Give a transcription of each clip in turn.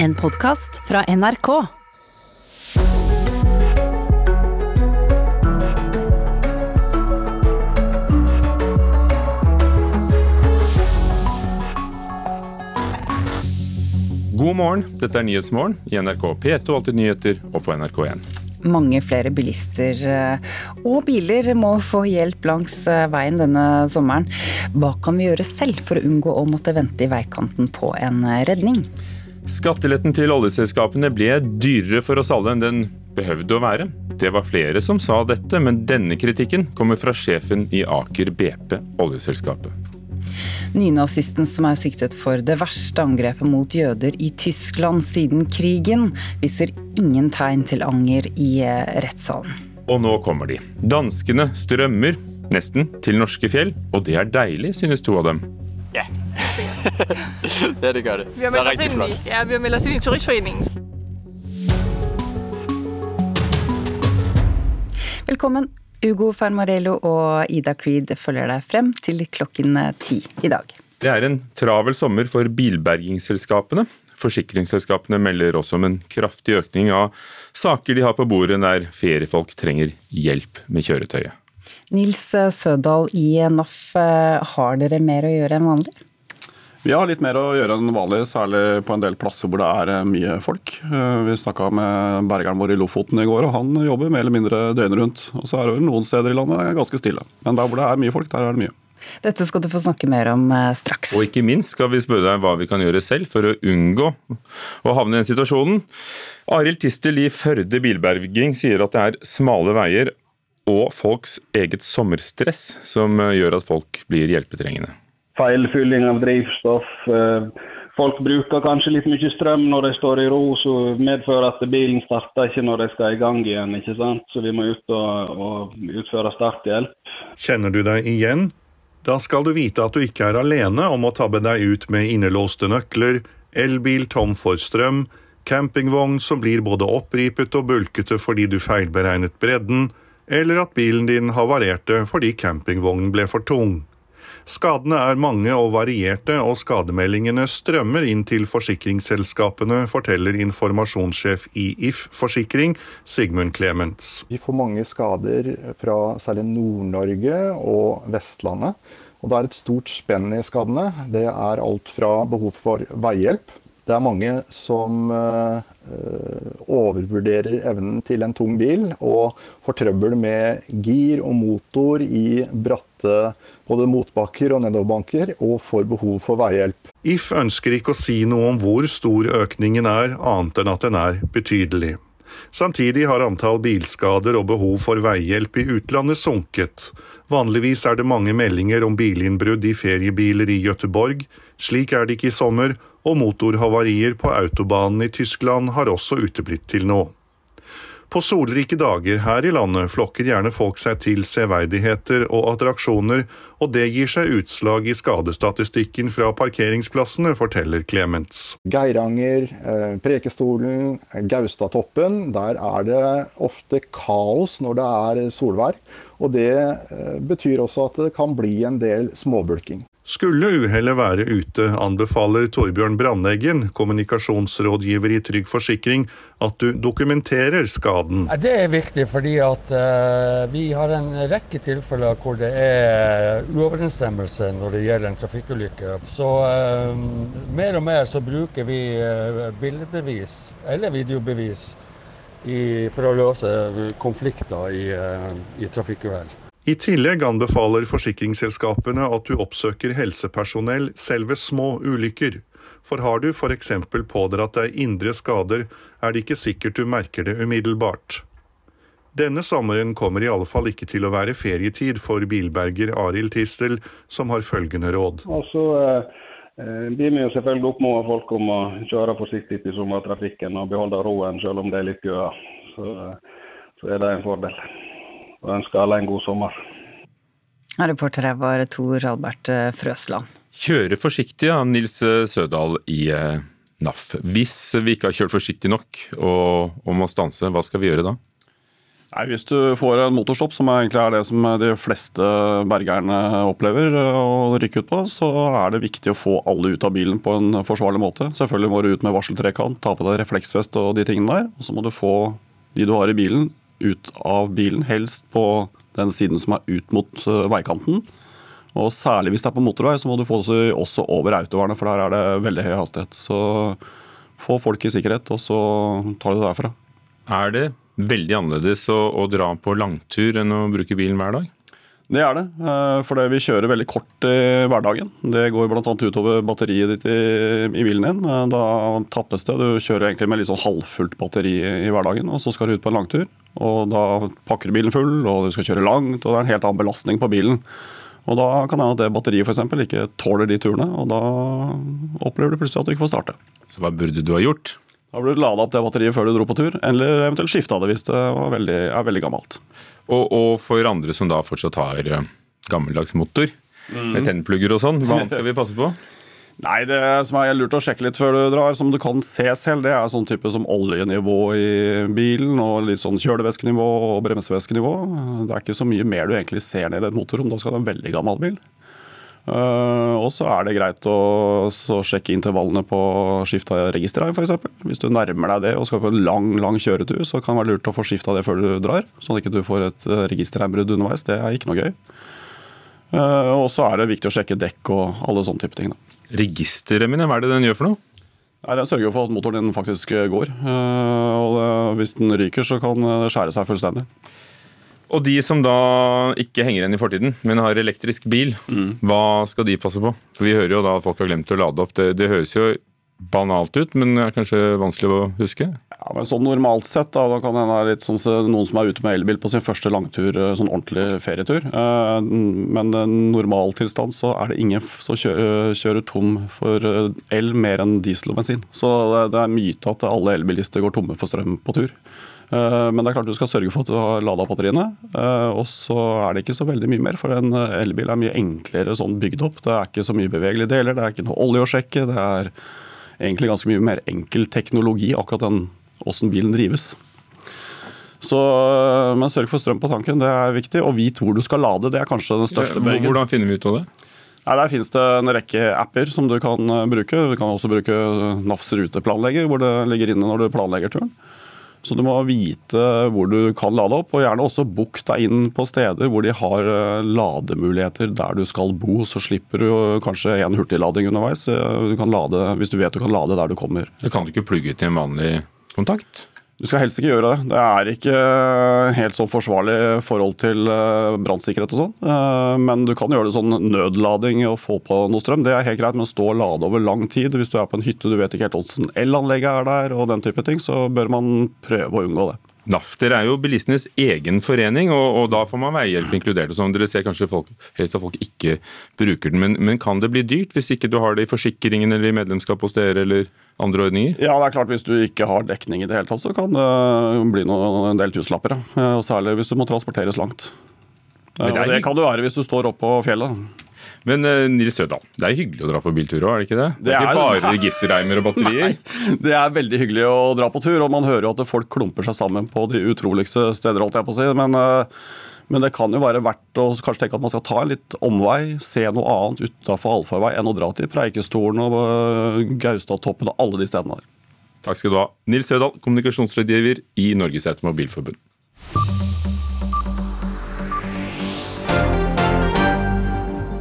En podkast fra NRK. God morgen, dette er Nyhetsmorgen i NRK P2 Alltid nyheter og på NRK1. Mange flere bilister eh, og biler må få hjelp langs eh, veien denne sommeren. Hva kan vi gjøre selv for å unngå å måtte vente i veikanten på en eh, redning? Skatteletten til oljeselskapene ble dyrere for oss alle enn den behøvde å være. Det var flere som sa dette, men denne kritikken kommer fra sjefen i Aker BP, oljeselskapet. Nynazisten som er siktet for det verste angrepet mot jøder i Tyskland siden krigen, viser ingen tegn til anger i eh, rettssalen. Og nå kommer de. Danskene strømmer nesten til norske fjell, og det er deilig, synes to av dem. Ja, det gør det. Vi har det er meldt os ind flot. i, ja, vi har meldt os ind i Turistforeningen. Velkommen. Ugo Fermarello og Ida Creed følger deg frem til klokken ti i dag. Det er en travel sommer for bilbergingsselskapene. Forsikringsselskapene melder også om en kraftig økning av saker de har på bordet der feriefolk trenger hjelp med kjøretøyet. Nils Sødal i NAF, eh, har dere mer å gjøre enn vanlig? Vi har litt mer å gjøre enn vanlig, særlig på en del plasser hvor det er eh, mye folk. Eh, Vi snakka med bergeren vår i Lofoten i går, og han jobber mer eller mindre døgnet rundt. Og så er det noen steder i landet er ganske stille. Men der hvor det er mye folk, der er det mye. Dette skal du få snakke mer om eh, straks. Og ikke minst skal vi spørre deg hva vi kan gjøre selv for å unngå å havne i den situasjonen. Arild Tistel i Førde bilberging sier at det er smale veier og folks eget sommerstress som gjør at folk blir hjelpetrengende. Feilfylling av drivstoff. Eh, Folk bruker kanskje litt mye strøm når de står i ro, så medfører at bilen starter ikke når de skal i gang igjen. ikke sant? Så vi må ut og, og utføre starthjelp. Kjenner du deg igjen? Da skal du vite at du ikke er alene om å tabbe deg ut med innelåste nøkler, elbil tom for strøm, campingvogn som blir både oppripet og bulkete fordi du feilberegnet bredden, eller at bilen din havarerte fordi campingvognen ble for tung. Skadene er mange og varierte, og skademeldingene strømmer inn til forsikringsselskapene, forteller informasjonssjef i If Forsikring, Sigmund Clements. Vi får mange skader fra særlig Nord-Norge og Vestlandet. Og det er et stort spenn i skadene. Det er alt fra behov for veihjelp. Det er mange som eh, overvurderer evnen til en tung bil og får trøbbel med gir og motor i bratte både motbakker og nedoverbanker, og får behov for veihjelp. If ønsker ikke å si noe om hvor stor økningen er, annet enn at den er betydelig. Samtidig har antall bilskader og behov for veihjelp i utlandet sunket. Vanligvis er det mange meldinger om bilinnbrudd i feriebiler i Gøteborg. Slik er det ikke i sommer, og motorhavarier på autobanen i Tyskland har også uteblitt til nå. På solrike dager her i landet flokker gjerne folk seg til severdigheter og attraksjoner, og det gir seg utslag i skadestatistikken fra parkeringsplassene, forteller Clements. Geiranger, eh, Prekestolen, Gaustatoppen. Der er det ofte kaos når det er solvær. Og det eh, betyr også at det kan bli en del småbulking. Skulle uhellet være ute, anbefaler Torbjørn Brandeggen, kommunikasjonsrådgiver i Trygg Forsikring, at du dokumenterer skaden. Det er viktig fordi at eh, vi har en rekke tilfeller hvor det er uoverensstemmelse når det gjelder en trafikkulykke. Så eh, mer og mer så bruker vi eh, bildebevis eller videobevis i, for å løse konflikter i, i trafikkuhell. I tillegg anbefaler forsikringsselskapene at du oppsøker helsepersonell selv ved små ulykker. For har du f.eks. pådratt deg indre skader, er det ikke sikkert du merker det umiddelbart. Denne sommeren kommer i alle fall ikke til å være ferietid for bilberger Arild Tistel, som har følgende råd. Og så eh, blir vi jo selvfølgelig oppfordre folk om å kjøre forsiktig i sommertrafikken og beholde roen selv om det er litt køer. Så, eh, så er det en fordel. Og ønsker alle en god sommer. Reporter her var Tor Albert eh, Frøsland. Kjøre forsiktig av Nils Sødal i eh, NAF. Hvis vi ikke har kjørt forsiktig nok og, og må stanse, hva skal vi gjøre da? Nei, Hvis du får en motorstopp, som egentlig er det som de fleste bergerne opplever å rykke ut på, så er det viktig å få alle ut av bilen på en forsvarlig måte. Selvfølgelig må du ut med varseltrekant, ta på deg refleksvest og de tingene der. Og så må du få de du har i bilen, ut av bilen, helst på den siden som er ut mot eh, veikanten. Og særlig hvis det er på motorvei, så må du få det også over autovernet, for der er det veldig høy hastighet. Så få folk i sikkerhet, og så tar du det derfra. Er det veldig annerledes å, å dra på langtur enn å bruke bilen hver dag? Det er det, eh, for vi kjører veldig kort i hverdagen. Det går bl.a. utover batteriet ditt i, i, bilen din. Eh, da tappes det. Du kjører egentlig med litt sånn halvfullt batteri i hverdagen, og så skal du ut på en langtur. Og Da pakker du bilen full, og du skal kjøre langt, og det er en helt annen belastning på bilen. Og Da kan det hende at det batteriet eksempel, ikke tåler de turene, og da opplever du plutselig at du ikke får starte. Så hva burde du ha gjort? Da burde du lada opp det batteriet før du dro på tur, eller eventuelt skifta det hvis det veldig, er veldig gammelt. Og, og, for andre som da fortsatt har eh, gammeldags motor, mm. med tennplugger og sånn, hva skal vi passe på? Nei, Det som er lurt å sjekke litt før du drar, som du kan se selv, det er sånn type som oljenivå i bilen, og litt sånn kjølevæskenivå og bremsevæskenivå. Det er ikke så mye mer du egentlig ser ned i et motorrom. Da skal det ha en veldig gammel bil. Uh, og så er det greit å sjekke intervallene på skifta registerreim f.eks. Hvis du nærmer deg det og skal på en lang lang kjøretur, så kan det være lurt å få skifta det før du drar. Sånn at ikke du får et registerheimbrudd underveis. Det er ikke noe gøy. Uh, og så er det viktig å sjekke dekk og alle sånne type ting. Registerremmen, hva er det den gjør for noe? Nei, Den sørger for at motoren din faktisk går. Uh, og det, hvis den ryker, så kan det skjære seg fullstendig. Og de som da ikke henger igjen i fortiden, men har elektrisk bil, mm. hva skal de passe på? For Vi hører jo da at folk har glemt å lade opp. Det, det høres jo banalt ut, men er kanskje vanskelig å huske? Ja, men sånn Normalt sett da, da kan det hende litt sånn, noen som er ute med elbil på sin første langtur, eh, sånn ordentlig ferietur. men men normaltilstand så er det ingen som kjører, kjører tom for eh, el mer enn diesel og bensin. Så det, er myte at alle elbilister går tomme for strøm på tur. Eh, men det er klart du skal sørge for at du har lada batteriene. Eh, og så er det ikke så veldig mye mer, for en elbil er mye enklere sånn bygd opp. Det er ikke så mye bevegelige deler, det er ikke noe olje å sjekke. Det er egentlig ganske mye mer enkel teknologi, akkurat den åssen bilen drives. Så, eh, men sørg for strøm på tanken, det er viktig. Og vit hvor du skal lade, det er kanskje den største bøygen. Hvordan finner vi ut av det? Nei, Der finnes det en rekke apper som du kan bruke. Du kan også bruke NAFs ruteplanlegger, hvor det ligger inne når du planlegger turen. Så du må vite hvor du kan lade opp, og gjerne også book deg inn på steder hvor de har eh, lademuligheter der du skal bo. Så slipper du kanskje en hurtiglading underveis. Du kan lade, hvis du vet du kan lade der du kommer. Du kan du ikke plugge til en vanlig kontakt? Du skal helst ikke gjøre det. Det er ikke helt så forsvarlig forhold til eh, brannsikkerhet og sånn. Eh, men du kan gjøre det sånn nødlading og få på noe strøm. Det er helt greit, men stå og lade over lang tid hvis du er på en hytte du vet ikke helt hvordan elanlegget er der og den type ting, så bør man prøve å unngå det. NAFTER er jo bilistenes egen forening, og, og da får man veihjelp inkludert. sånn. Dere ser kanskje folk, helst at folk ikke bruker den, men, men, kan det bli dyrt hvis ikke du har det i forsikringen eller i medlemskap hos dere eller andre ordninger? Ja, det er klart Hvis du ikke har dekning i det hele tatt, så kan det bli noen, en del tusenlapper. Ja. Og særlig hvis du må transporteres langt. Det, det kan du være hvis du står oppå fjellet. Men Nils Sødal, det er hyggelig å dra på biltur òg, er det ikke det? Det er ikke bare registerreimer og batterier? Nei, det er veldig hyggelig å dra på tur, og man hører jo at folk klumper seg sammen på de utroligste steder, holdt jeg på å si. Men, uh, men det kan jo være verdt å kanskje tenke at man skal ta en litt omvei, se noe annet utafor allfarvei enn å dra til Preikestolen og uh, Gaustatoppen og alle de stedene der. Takk skal du ha. Nils Sødal, kommunikasjonsrådgiver i Norges Automobilforbund.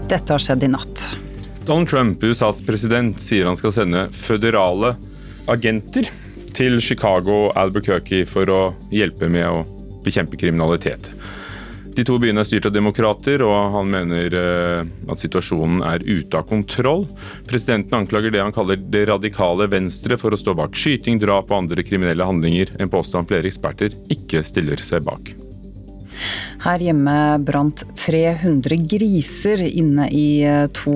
Dette har skjedd i natt. Donald Trump, USAs president, sier han skal sende føderale agenter til Chicago og Albuquerque for å hjelpe med å bekjempe kriminalitet. De to byene er styrt av demokrater, og han mener eh, at situasjonen er ute av kontroll. Presidenten anklager det han kaller det radikale venstre for å stå bak skyting, drap og andre kriminelle handlinger, en påstand flere eksperter ikke stiller seg bak. Her hjemme brant 300 griser inne i eh, to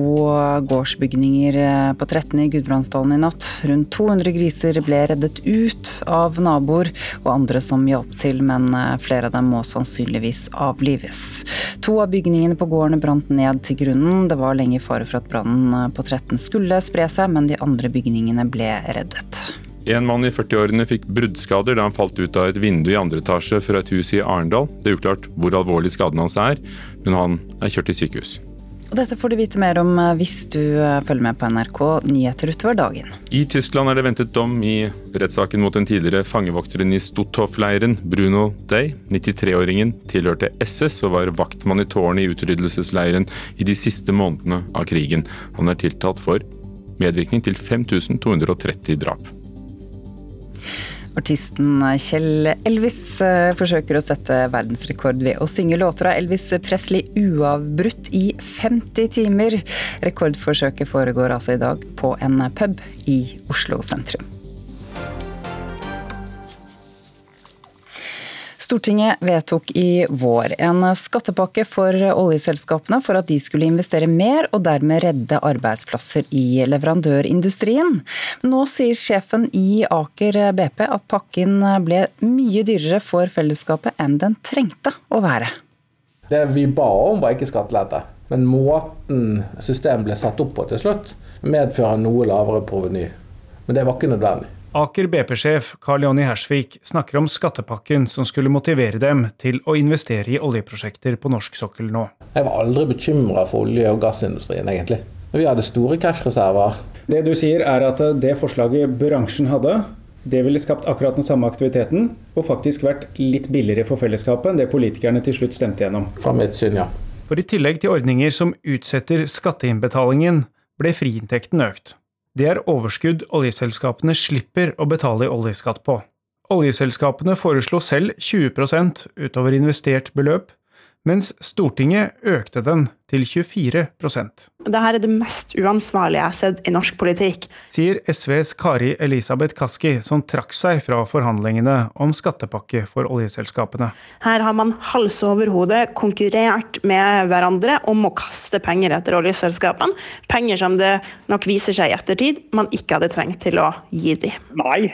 gårdsbygninger eh, på 13 i Gudbrandsdalen i natt. Rundt 200 griser ble reddet ut av naboer og andre som hjalp til, men eh, flere av dem må sannsynligvis avlives. To av bygningene på gårdene brant ned til grunnen. Det var lenge fare for at brannen på 13 skulle spre seg, men de andre bygningene ble reddet. En mann i 40-årene fikk bruddskader da han falt ut av et vindu i andre etasje fra et hus i Arendal. Det er uklart hvor alvorlig skaden hans er, men han er kjørt til sykehus. Og dette får du vite mer om eh, hvis du eh, følger med på NRK Nyheter utover dagen. I Tyskland er det ventet dom i rettssaken mot den tidligere fangevokteren i Stutthof-leiren, Bruno Day. 93-åringen tilhørte SS og var vaktmann i tårnet i utryddelsesleiren i de siste månedene av krigen. Han er tiltalt for medvirkning til 5230 drap. Artisten Kjell Elvis eh, forsøker å sette verdensrekord ved å synge låter av Elvis Presley uavbrutt i 50 timer. Rekordforsøket foregår altså i dag på en pub i Oslo sentrum. Stortinget vedtok i vår en skattepakke for oljeselskapene for at de skulle investere mer og dermed redde arbeidsplasser i leverandørindustrien. Nå sier sjefen i Aker BP at pakken ble mye dyrere for fellesskapet enn den trengte å være. Det vi ba om var ikke skattelette, men måten systemet ble satt opp på til slutt, medfører noe lavere proveny. Men det var ikke nødvendig. Aker BP-sjef Karl Jonny Hersvik snakker om skattepakken som skulle motivere dem til å investere i oljeprosjekter på norsk sokkel nå. Jeg var aldri bekymra for olje- og gassindustrien, egentlig. Vi hadde store cashreserver. Det du sier er at det forslaget bransjen hadde, det ville skapt akkurat den samme aktiviteten, og faktisk vært litt billigere for fellesskapet enn det politikerne til slutt stemte gjennom. Fra mitt syn, ja. For i tillegg til ordninger som utsetter skatteinnbetalingen, ble friinntekten økt. Det er overskudd oljeselskapene slipper å betale oljeskatt på. Oljeselskapene foreslo selv 20% utover investert beløp, mens Stortinget økte den til 24 Dette er det mest uansvarlige jeg har sett i norsk politikk. Sier SVs Kari Elisabeth Kaski, som trakk seg fra forhandlingene om skattepakke for oljeselskapene. Her har man hals over hode konkurrert med hverandre om å kaste penger etter oljeselskapene. Penger som det nok viser seg i ettertid man ikke hadde trengt til å gi de. Nei,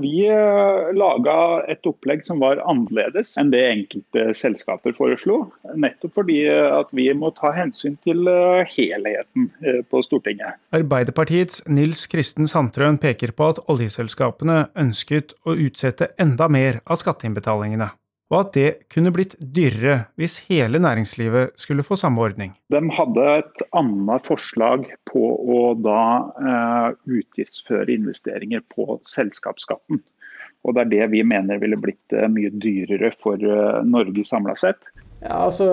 vi eh, laga et opplegg som var annerledes enn det enkelte selskaper foreslo. Nettopp fordi at vi må ta hensyn til eh, helheten eh, på Stortinget. Arbeiderpartiets Nils Kristen Sandtrøen peker på at oljeselskapene ønsket å utsette enda mer av skatteinnbetalingene og at det kunne blitt dyrere hvis hele næringslivet skulle få samme ordning. De hadde et annet forslag på å da eh, utgiftsføre investeringer på selskapsskatten. Og Det er det vi mener ville blitt uh, mye dyrere for Norge samla sett. Ja, altså,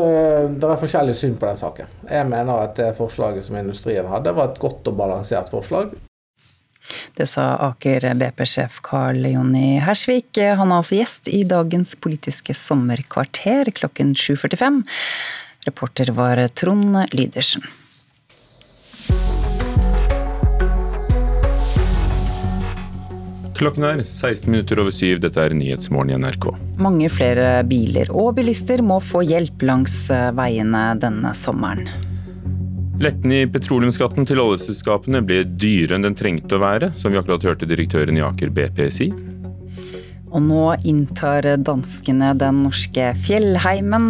Det er forskjellig syn på den saken. Jeg mener at det forslaget som industrien hadde, var et godt og balansert forslag. Det sa Aker BP-sjef Karl Jonny Hersvik. Han er også gjest i dagens Politiske sommerkvarter klokken 7.45. Reporter var Trond Lydersen. Klokken er 16 minutter over syv. Dette er Nyhetsmorgen i NRK. Mange flere biler og bilister må få hjelp langs eh, veiene denne sommeren. Letten i petroleumsskatten til oljeselskapene ble dyrere enn den trengte å være, som vi akkurat hørte direktøren i Aker BP si. Og nå inntar danskene den norske fjellheimen.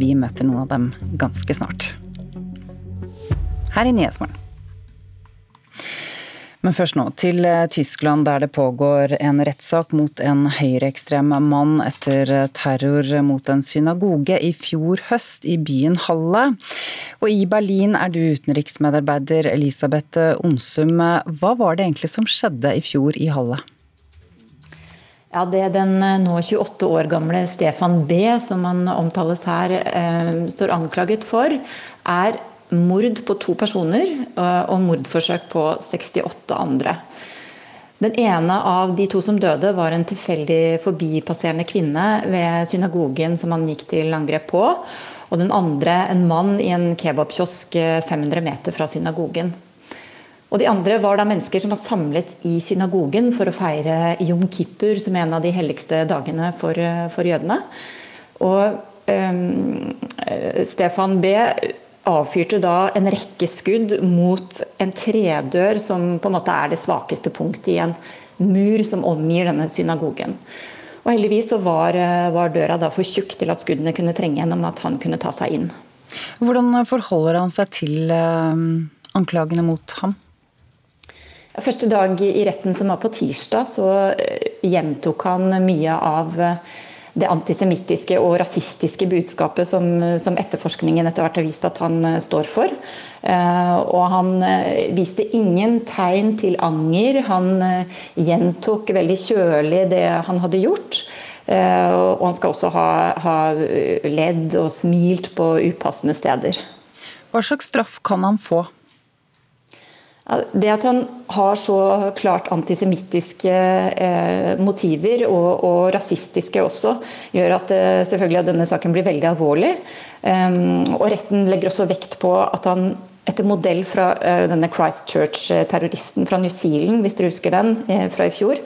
Vi møter noen av dem ganske snart. Her i Nyhetsmorgen. Men først nå til eh, Tyskland, der det pågår en rettssak mot en høyreekstrem mann etter terror mot en synagoge i fjor høst i byen Halle. Og i Berlin er du utenriksmedarbeider Elisabeth Onsum. Hva var det egentlig som skjedde i fjor i Halle? Ja, Det den eh, nå 28 år gamle Stefan B, som han omtales her, eh, står anklaget for, er mord på to personer eh, og mordforsøk på 68 andre. Den ene av de to som døde, var en tilfeldig forbipasserende kvinne ved synagogen som han gikk til angrep på. Og den andre en mann i en kebabkiosk 500 eh, meter fra synagogen. Og De andre var da mennesker som var samlet i synagogen for å feire Jom Kippur, som er en av de helligste dagene for, eh, for jødene. Og um, Stefan B avfyrte da en rekke skudd mot en tredør som på en måte er det svakeste punktet i en mur som omgir denne synagogen. Og Heldigvis så var, var døra da for tjukk til at skuddene kunne trenge gjennom at han kunne ta seg inn. Hvordan forholder han seg til uh, anklagene mot ham? Første dag i retten, som var på tirsdag, så gjentok han mye av det antisemittiske og rasistiske budskapet som, som, etterforskningen etter hvert har vist at han uh, står for. Uh, og han uh, viste ingen tegn til anger. Han gjentok veldig kjølig det han hadde gjort. og han skal også ha, ha ledd og smilt på upassende steder. Hva slags straff kan han få? Det at han har så klart antisemittiske eh, motiver, og, og, rasistiske også, gjør at eh, selvfølgelig at denne saken blir veldig alvorlig. Um, og Retten legger også vekt på at han etter modell fra uh, denne Christchurch-terroristen fra New Zealand, hvis dere husker den, eh, fra i fjor,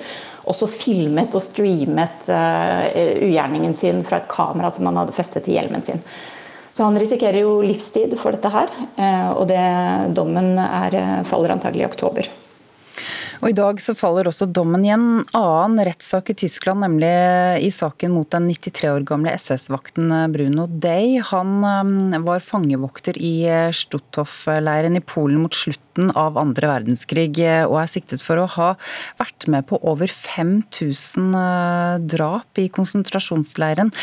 også filmet og streamet uh, ugjerningen sin fra et kamera som han hadde festet til hjelmen sin. Så han risikerer jo livstid for dette her, eh, og det, dommen er, eh, faller antagelig i oktober. Og I dag så faller også dommen i en annen rettssak i Tyskland, nemlig i saken mot den 93 år gamle SS-vakten Bruno Day. Han eh, var fangevokter i Stutthof-leiren i Polen mot slutten av andre verdenskrig, og er siktet for å ha vært med på over 5000 drap i konsentrasjonsleiren.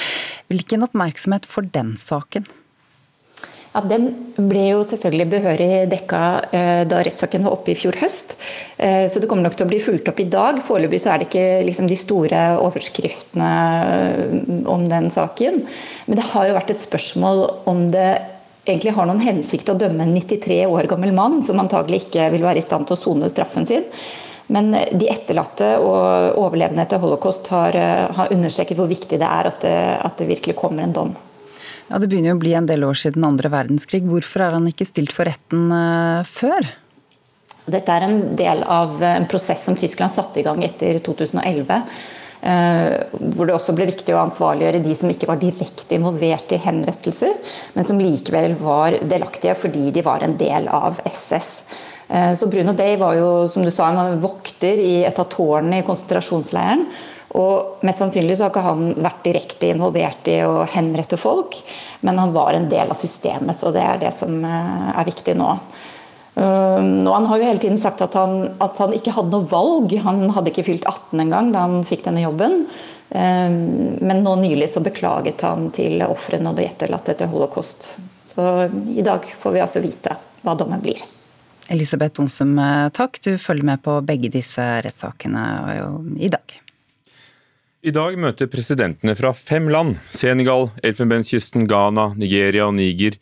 Hvilken oppmerksomhet for den saken? Ja, Den ble jo selvfølgelig behørig dekka eh, da rettssaken var oppe i fjor høst. Eh, så det kommer nok til å bli fulgt opp i dag. Foreløpig så er det ikke liksom, de store overskriftene eh, om den saken. Men det har jo vært et spørsmål om det egentlig har noen hensikt å dømme en 93 år gammel mann, som antagelig ikke vil være i stand til å sone straffen sin. Men de etterlatte og overlevende etter holocaust har, har understreket hvor viktig det er at det, at det virkelig kommer en dom. Ja, Det begynner jo å bli en del år siden andre verdenskrig. Hvorfor er han ikke stilt for retten uh, før? Dette er en del av en prosess som Tyskland satte i gang etter 2011. Uh, eh, hvor det også ble viktig å ansvarliggjøre de som ikke var direkte involvert i henrettelser, men som likevel var delaktige fordi de var en del av SS. Uh, så Bruno Day var jo, som du sa, en vokter i et av tårnene i konsentrasjonsleiren. Og Mest sannsynlig så har ikke han vært direkte involvert i å henrette folk, men han var en del av systemet, så det er det som eh, er viktig nå. Um, og Han har jo hele tiden sagt at han, at han ikke hadde noe valg. Han hadde ikke fylt 18 engang da han fikk denne jobben. Um, men nå nylig så beklaget han til ofrene og de etterlatte etter holocaust. Så i dag får vi altså vite hva dommen blir. Elisabeth Onsum, eh, takk. Du følger med på begge disse rettssakene i dag. I dag møter presidentene fra fem land, Senegal, Elfenbenskysten, Ghana, Nigeria og Niger,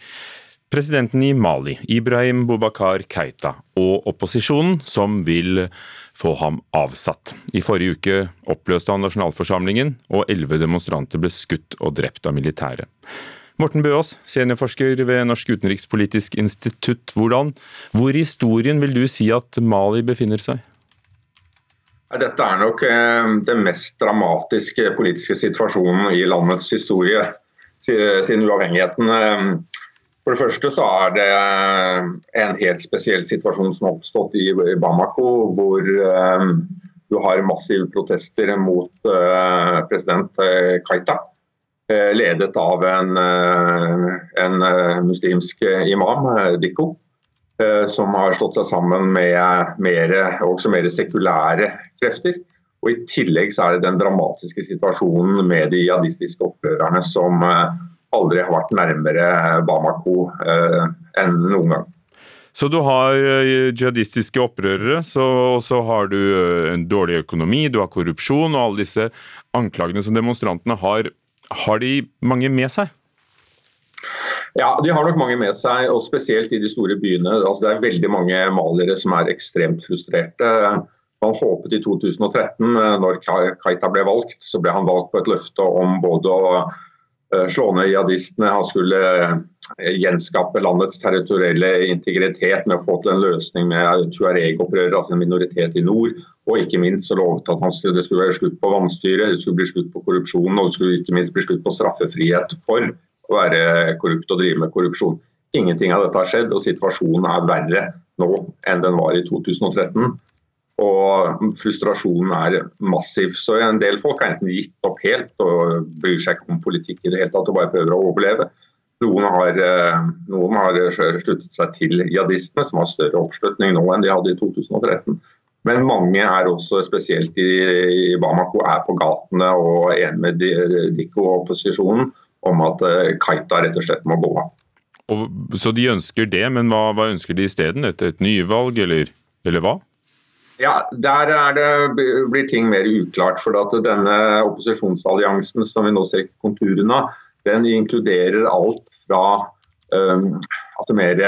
presidenten i Mali, Ibrahim Bubakar Keita, og opposisjonen, som vil få ham avsatt. I forrige uke oppløste han nasjonalforsamlingen, og elleve demonstranter ble skutt og drept av militæret. Morten Bøås, seniorforsker ved Norsk utenrikspolitisk institutt. Hvordan, hvor i historien vil du si at Mali befinner seg? Dette er nok eh, den mest dramatiske politiske situasjonen i landets historie siden uavhengigheten. Eh, for det første så er det eh, en helt spesiell situasjon som har oppstått i Bamako, hvor du har massive protester mot president Kaita. Ledet av en, en muslimsk imam, Dikko. Som har slått seg sammen med mer, også mer sekulære krefter. Og I tillegg så er det den dramatiske situasjonen med de jihadistiske opprørerne som eh, aldri har vært nærmere Bamako eh, enn noen gang. Så du har jihadistiske opprørere, så, og så har du en dårlig økonomi, du har korrupsjon og alle disse anklagene som demonstrantene har. Har de mange med seg? Ja, De har nok mange med seg, og spesielt i de store byene. Altså, det er veldig mange malere som er ekstremt frustrerte. Man håpet i 2013, når Kaita ble valgt, så ble han valgt på et løfte om både å eh, slå ned jihadistene, han skulle eh, gjenskape landets territorielle integritet med å få til en løsning med tuareg-opprørere, altså en minoritet i nord. Og ikke minst så lovet at skulle, det skulle være slutt på vanstyret, det skulle bli slutt på korrupsjonen og det skulle ikke minst bli slutt på straffefrihet for å være korrupt og drive med korrupsjon. Ingenting av dette har skjedd, og situasjonen er verre nå enn den var i 2013. Og frustrasjonen er massiv. Så en del folk har enten gitt opp helt og bryr seg ikke om politikk i det hele tatt og bare prøver å overleve. Noen har, eh, noen har sluttet seg til jihadistene, som har større oppslutning nå enn de hadde i 2013. Men mange er også, spesielt i, Bamako, er på gatene og enig med Dikko og opposisjonen om at Kaita rett og slett må gå av. Så de ønsker det, men hva, hva ønsker de isteden? Et, et nyvalg, eller, eller hva? Ja, Der er det, blir ting mer uklart. for at Denne opposisjonsalliansen som vi nå ser konturene av, den inkluderer alt fra um, altså mer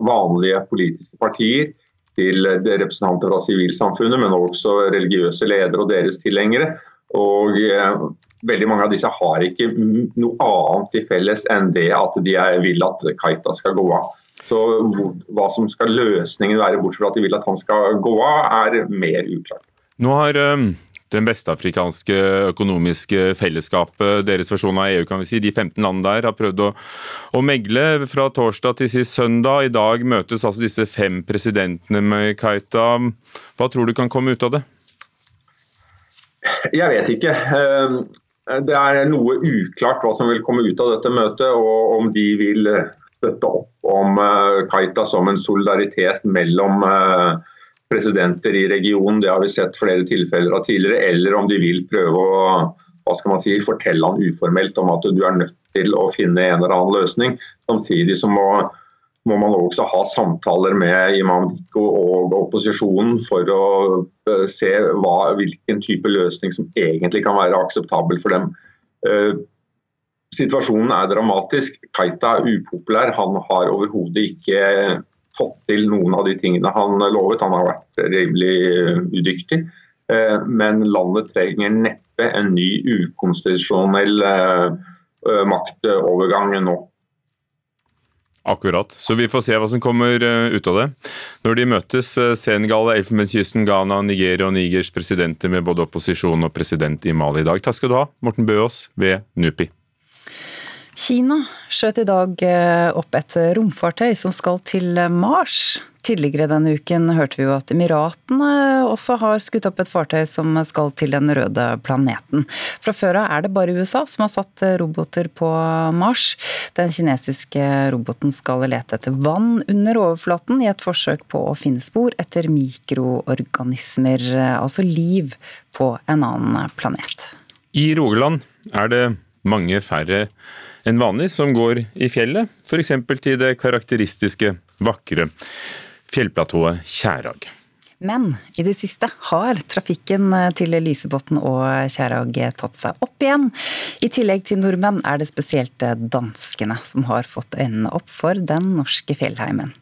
vanlige politiske partier til representanter fra sivilsamfunnet, men også religiøse ledere og deres tilhengere. Og eh, Veldig mange av disse har ikke noe annet til felles enn det at de vil at Kaita skal gå av. Så Hva som skal løsningen være, bortsett fra at de vil at han skal gå av, er mer uklart. Nå har um, den vestafrikanske økonomiske fellesskapet, deres versjon av EU, kan vi si, de 15 landene der, har prøvd å, å megle fra torsdag til sist søndag. I dag møtes altså disse fem presidentene med Kaita. Hva tror du kan komme ut av det? Jeg vet ikke. Ehm, det er noe uklart hva som vil komme ut av dette møtet, og om de vil eh, støtte opp om eh, Kaita som en solidaritet mellom eh, presidenter i regionen. Det har vi sett flere tilfeller av tidligere. Eller om de vil prøve å hva skal man si, fortelle han uformelt om at du er nødt til å finne en eller annen løsning. Samtidig så må må man også ha samtaler med Imam Dikko og opposisjonen for å eh, se hva, hvilken type løsning som egentlig kan være akseptabel for dem. Eh, situasjonen er dramatisk. Kaita er upopulær. Han har overhodet ikke fått til noen av de tingene han lovet. Han har vært rimelig udyktig. Eh, men landet trenger neppe en ny ukonstitusjonell maktovergang nå. Akkurat. Så vi får se hva som kommer eh, ut av det. Når de møtes, eh, Senegal, Elfenbenskysten, Ghana, Nigeria og Nigers presidenter med både opposisjon og president i Mali i dag. Takk skal du ha, Morten Bøås ved NUPI. Kina skjøt i dag eh, opp et romfartøy som skal til Mars. Tidligere denne uken hørte vi jo at Emiratene også har skutt opp et fartøy som skal til den røde planeten. Fra før av er det bare USA som har satt roboter på Mars. Den kinesiske roboten skal lete etter vann under overflaten i et forsøk på å finne spor etter mikroorganismer, altså liv, på en annen planet. I Rogaland er det mange færre enn vanlig som går i fjellet, f.eks. til det karakteristiske vakre fjellplatået Kjærag. Men i det siste har trafikken til Lysebotn og Kjærag tatt seg opp igjen. I tillegg til nordmenn er det spesielt danskene som har fått øynene opp for den norske fjellheimen.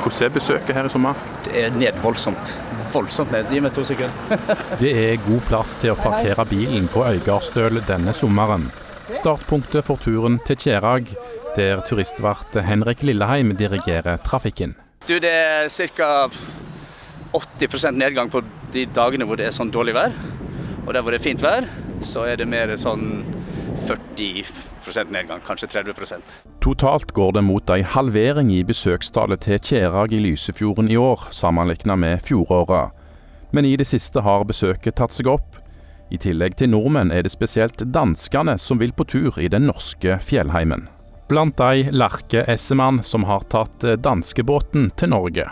Hvordan er besøket her i sommer? Det er nedvoldsomt. Voldsomt ned. Gi meg to sekunder. det er god plass til å parkere bilen på Øygardstøl denne sommeren. Startpunktet for turen til Kjerag, der turistvert Henrik Lilleheim dirigerer trafikken. Du, det er ca. 80% nedgang på de dagene hvor det er sånn dårlig vær. Og der hvor det er fint vær, så er det mer sånn 40 nedgang, kanskje 30 Totalt går det mot ei halvering i besøkstallet til Kjerag i Lysefjorden i år, sammenlignet med fjoråret. Men i det siste har besøket tatt seg opp. I tillegg til nordmenn er det spesielt danskene som vil på tur i den norske fjellheimen. Blant de Larke Essemann som har tatt danskebåten til Norge.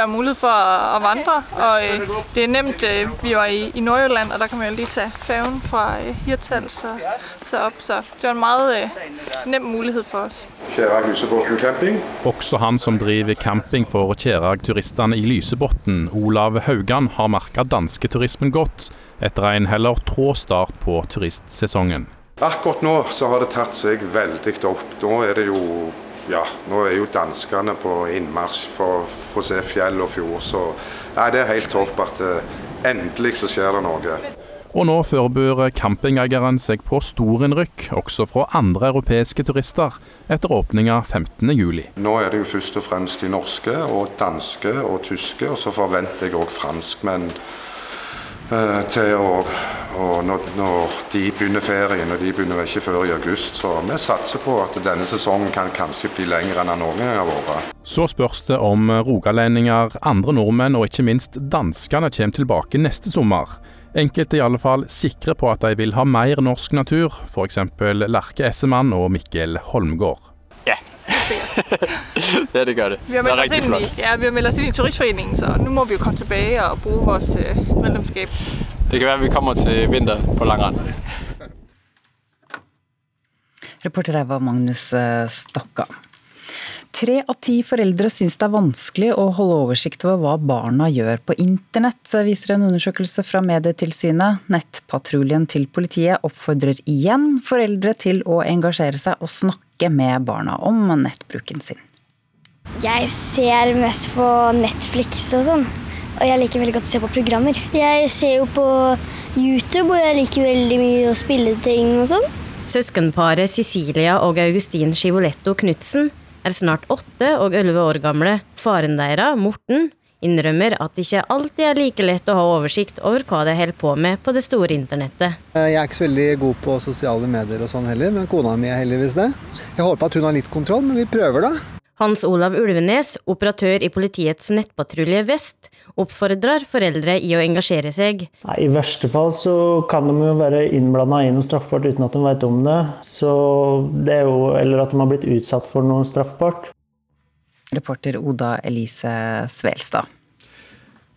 Det er mulighet for å vandre, og øh, det er nemt. Øh, vi var i, i Nordjylland, og der kan man jo lige ta færgen fra øh, Hirtshals og så opp. Så det var en meget nem mulighet for camping. Også han som driver camping for Kjærag-turistene i Lysebotn, Olav Haugan, har merka dansketurismen godt etter en heller trå start på turistsesongen. Akkurat nå så har det tatt seg veldig opp. Nå er det jo ja, nå er jo danskene på innmarsj for, for å se fjell og fjord. Så nei, det er helt topp at uh, endelig så skjer det noe. Og nå forbereder campingeieren seg på storinnrykk også fra andre europeiske turister etter åpninga 15.7. Nå er det jo først og fremst de norske og danske og tyske, og så forventer jeg òg franskmenn Eh, til å, og når, når, de begynner ferien, og de begynner ikke før i august. Så vi satser på at denne sesongen kan kanskje bli lengre enn den noen gang har vært. Så spørs det om rogalendinger, andre nordmenn og ikke minst danskene kommer tilbake neste sommer. Enkelte i alle fall sikre på at de vil ha mer norsk natur, f.eks. Lerke Essemann og Mikkel Holmgård. Ja, sikkert. ja, det gør det. Vi har det er meldt os ind flot. i, ja, vi har meldt os ind i turistforeningen, så nu må vi jo komme tilbage og bruge vores øh, medlemskab. Det kan være, at vi kommer til vinter på Langrand. Reporter her var Magnus eh, Stokka. Tre av ti foreldre syns det er vanskelig å holde oversikt over hva barna gjør på internett, viser en undersøkelse fra Medietilsynet. Nettpatruljen til politiet oppfordrer igjen foreldre til å engasjere seg og snakke med barna om nettbruken sin. Jeg ser mest på Netflix og sånn. Og jeg liker veldig godt å se på programmer. Jeg ser jo på YouTube, og jeg liker veldig mye å spille ting og sånn. Søskenparet Cecilia og Augustin Scivoletto Knutsen er snart åtte og elleve år gamle. Faren deres, Morten, innrømmer at det ikke alltid er like lett å ha oversikt over hva de holder på med på det store internettet. Jeg er ikke så veldig god på sosiale medier og sånn heller, men kona mi er heldigvis det. Jeg håper at hun har litt kontroll, men vi prøver da. Hans Olav Ulvenes, operatør i politiets nettpatrulje Vest, oppfordrer foreldre i å engasjere seg. Nei, I verste fall så kan de jo være innblanda i noe straffbart uten at de vet om det. Så det er jo, eller at de har blitt utsatt for noe straffbart. Reporter Oda Elise Svelstad.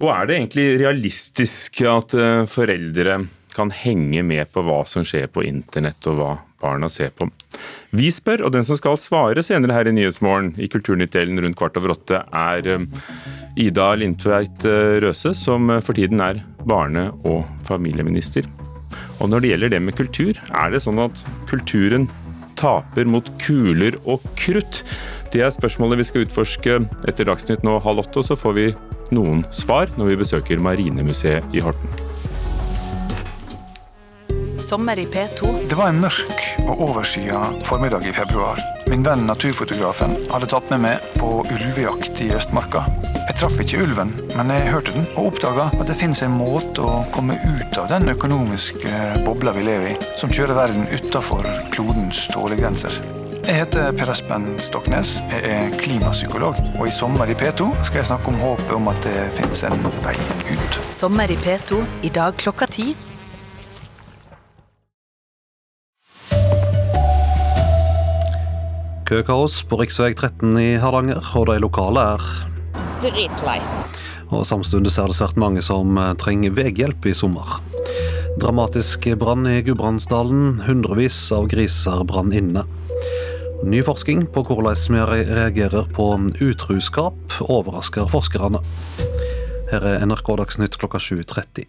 Og er det egentlig realistisk at eh, foreldre kan henge med på hva som skjer på internett og hva barna se på? Vi spør, og den som skal svare senere her i Nyhetsmorgen i Kulturnytt-delen rundt kvart over åtte, er eh, Ida Lindtveit eh, Røse, som for tiden er barne- og familieminister. Og når det gjelder det med kultur, er det sånn at kulturen taper mot kuler og krutt? Det er spørsmålet vi skal utforske etter Dagsnytt nå halv åtte, og så får vi noen svar når vi besøker Marinemuseet i Horten. Sommer i P2. Det var en mørk og overskya formiddag i februar. Min venn naturfotografen hadde tatt med meg på ulvejakt i Østmarka. Jeg traff ikke ulven, men jeg hørte den, og oppdaga at det finnes en måte å komme ut av den økonomiske bobla vi lever i, som kjører verden utafor klodens tålegrenser. Jeg heter Per Espen Stoknes, jeg er klimapsykolog, og i sommer i P2 skal jeg snakke om håpet om at det finnes en vei ut. Sommer i P2 i dag klokka ti. Køkaos på rv. 13 i Hardanger, og de lokale er Dritlei. Og Samtidig er det svært mange som eh, trenger veihjelp i sommer. Dramatisk brann i Gudbrandsdalen. Hundrevis av griser brann inne. Ny forskning på hvordan vi reagerer på utruskap overrasker forskerne. Her er NRK Dagsnytt klokka 7.30.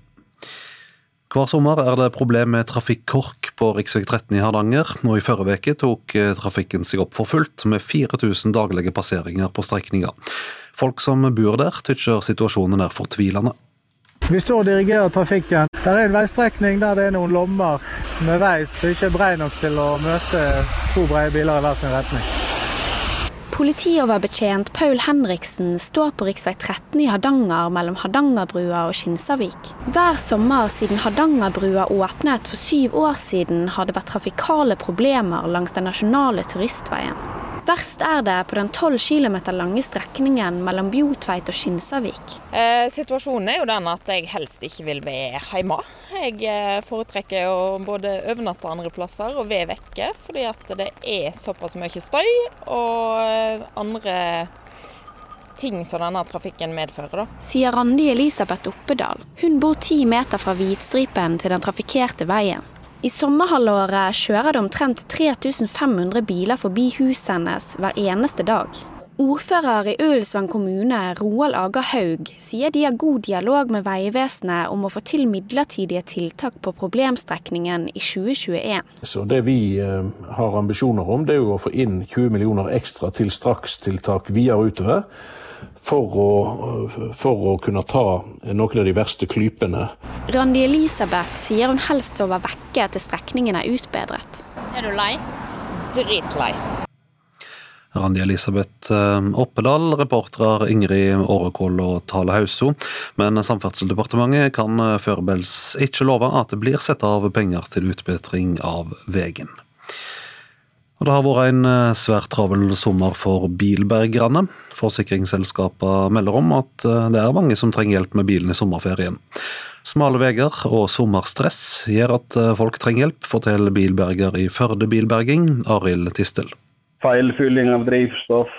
Hver sommer er det problem med trafikkork på rv. 13 i Hardanger, og i forrige uke tok eh, trafikken seg opp for fullt, med 4000 daglige passeringer på strekninga. Folk som bor der, tykker situasjonen er fortvilende. Vi står og dirigerer trafikken. Det er en veistrekning der det er noen lommer med vei som ikke er brei nok til å møte to breie biler i hver sin retning. Politioverbetjent Paul Henriksen står på rv. 13 i Hardanger mellom Hardangerbrua og Skinsarvik. Hver sommer siden Hardangerbrua åpnet for syv år siden, har det vært trafikale problemer langs den nasjonale turistveien. Verst er det på den 12 km lange strekningen mellom Bjotveit og Skinsarvik. Eh, situasjonen er jo den at jeg helst ikke vil være hjemme. Jeg eh, foretrekker å både overnatte andre plasser og være vekke, fordi at det er såpass mye støy og eh, andre ting som denne trafikken medfører. Da. Sier Randi Elisabeth Oppedal. Hun bor ti meter fra hvitstripen til den trafikkerte veien. I sommerhalvåret kjører det omtrent 3500 biler forbi huset hennes hver eneste dag. Ordfører i Ullensvang kommune, Roald Aga Haug, sier de har god dialog med Vegvesenet om å få til midlertidige tiltak på problemstrekningen i 2021. Så Det vi eh, har ambisjoner om, det er å få inn 20 millioner ekstra til strakstiltak videre utover for å, for å kunne ta noen av de verste klypene. Randi Elisabeth sier hun helst sover vekke til strekningen er utbedret. Er du lei? Dritlei. Randi Elisabeth eh, Oppedal, reportere Ingrid Årekål og Tale Hauso. Men Samferdselsdepartementet kan foreløpig ikke love at det blir satt av penger til utbedring av veien. Det har vært en eh, svært travel sommer for bilbergerne. Forsikringsselskapene melder om at eh, det er mange som trenger hjelp med bilen i sommerferien. Smale veier og sommerstress gjør at folk trenger hjelp, forteller bilberger i Førde Bilberging, Arild Tistel. feilfylling av drivstoff.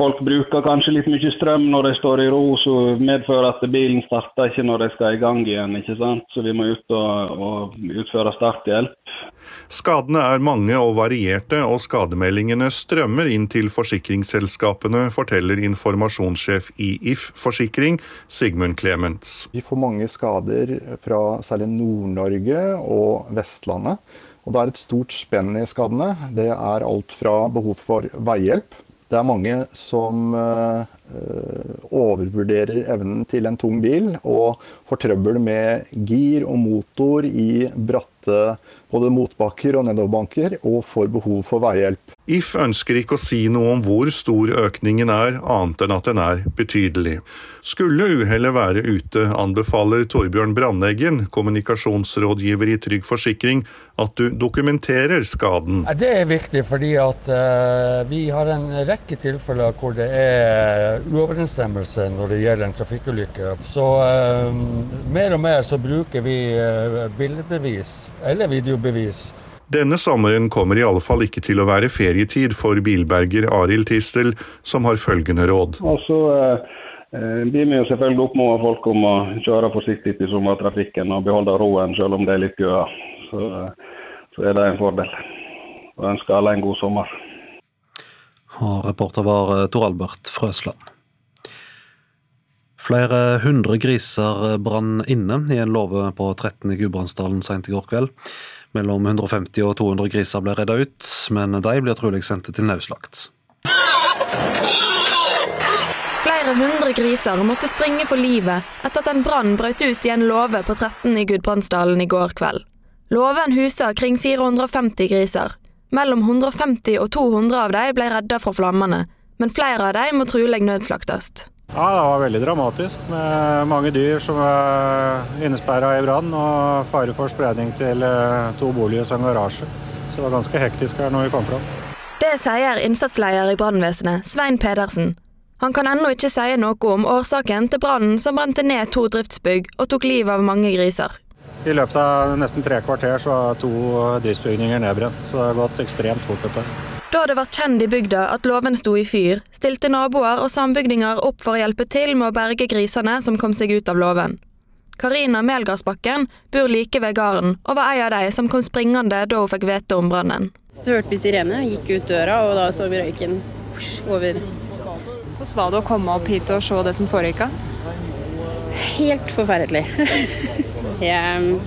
Folk bruker kanskje litt mye strøm når de står i ro, så medfører at bilen starter ikke når de skal i gang igjen. ikke sant? Så vi må ut og, og utføre starthjelp. Skadene er mange og varierte, og skademeldingene strømmer inn til forsikringsselskapene, forteller informasjonssjef i If Forsikring, Sigmund Clements. Vi får mange skader fra særlig Nord-Norge og Vestlandet. Og Det er et stort spenn i skadene. Det er alt fra behov for veihjelp det er mange som uh, overvurderer evnen til en tung bil og får trøbbel med gir og motor i bratte både motbakker og nedoverbanker, og får behov for veihjelp. If ønsker ikke å si noe om hvor stor økningen er, annet enn at den er betydelig. Skulle uhellet være ute, anbefaler Torbjørn Brandeggen, kommunikasjonsrådgiver i Trygg Forsikring, at du dokumenterer skaden. Det er viktig, fordi at uh, vi har en rekke tilfeller hvor det er uoverensstemmelse når det gjelder en trafikkulykke. Så uh, mer og mer så bruker vi uh, bildebevis eller videobevis bevis. Denne sommeren kommer i alle fall ikke til å være ferietid for bilberger Arild Tistel, som har følgende råd. Og så eh, blir vi jo selvfølgelig oppfordre folk om å kjøre forsiktig i sommertrafikken og beholde roen selv om det er litt køer. Så, eh, så, er det en fordel. Og ønsker alle en god sommer. Og reporter var eh, Tor Albert Frøsland. Flere hundre griser brann inne i en låve på 13 i Gudbrandsdalen sent i går kveld. Mellom 150 og 200 griser ble redda ut, men de blir trolig sendt til naudslakt. Flere hundre griser måtte springe for livet etter at en brann brøt ut i en låve på 13 i Gudbrandsdalen i går kveld. Låven huser kring 450 griser. Mellom 150 og 200 av dem ble redda fra flammene, men flere av dem må trolig nødslaktes. Ja, Det var veldig dramatisk med mange dyr som er innesperra i brann og fare for spredning til eh, to boliger og en garasje. Så det var ganske hektisk her når vi kom fram. Det sier innsatsleder i brannvesenet, Svein Pedersen. Han kan ennå ikke si noe om årsaken til brannen som brente ned to driftsbygg og tok livet av mange griser. I løpet av nesten tre kvarter så var to driftsbygninger nedbrent, så det har gått ekstremt fort. dette. Da det var kjent i bygda at låven sto i fyr, stilte naboer og sambygdinger opp for å hjelpe til med å berge grisene som kom seg ut av låven. Karina Melgardsbakken bor like ved gården, og var ei av de som kom springende da hun fikk vite om brannen. Så hørte vi sirene, gikk ut døra, og da så vi røyken over. Hvordan var det å komme opp hit og se det som foregikk? Helt forferdelig. jeg,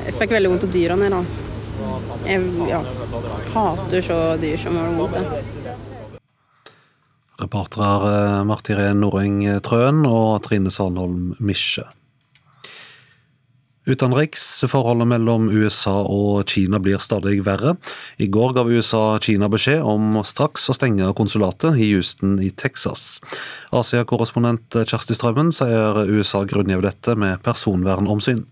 jeg fikk veldig vondt av dyrene. da. Jeg ja, hater så dyr som har vondt. Reportere eh, Martirén Noreng Trøen og Trine Sandholm Misje. Utenriks, forholdet mellom USA og Kina blir stadig verre. I går gav USA Kina beskjed om straks å stenge konsulatet i Houston i Texas. Asia-korrespondent Kjersti Strømmen sier USA grunngir dette med personvernomsyn.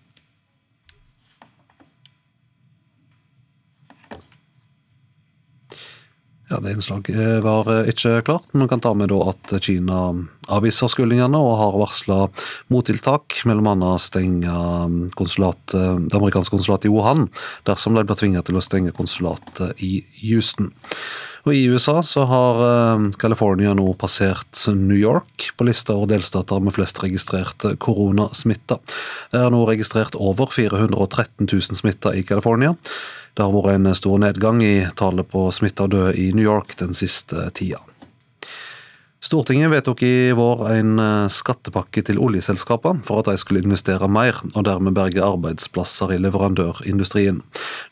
Ja, Det innslaget var eh, ikke klart, men kan ta med at Kina avviser skyldningene og har varsla mottiltak, bl.a. stenge mm, eh, det amerikanske konsulatet i Wuhan dersom de blir tvinga til å stenge konsulatet i Houston. Og I USA så har California nå passert New York på lista over delstater med flest registrerte koronasmitta. Det er nå registrert over 413 000 smitta i California. Det har vært en stor nedgang i tallet på smitta og døde i New York den siste tida. Stortinget vedtok i vår en eh, skattepakke til oljeselskapene for at de skulle investere mer, og dermed berge arbeidsplasser i leverandørindustrien.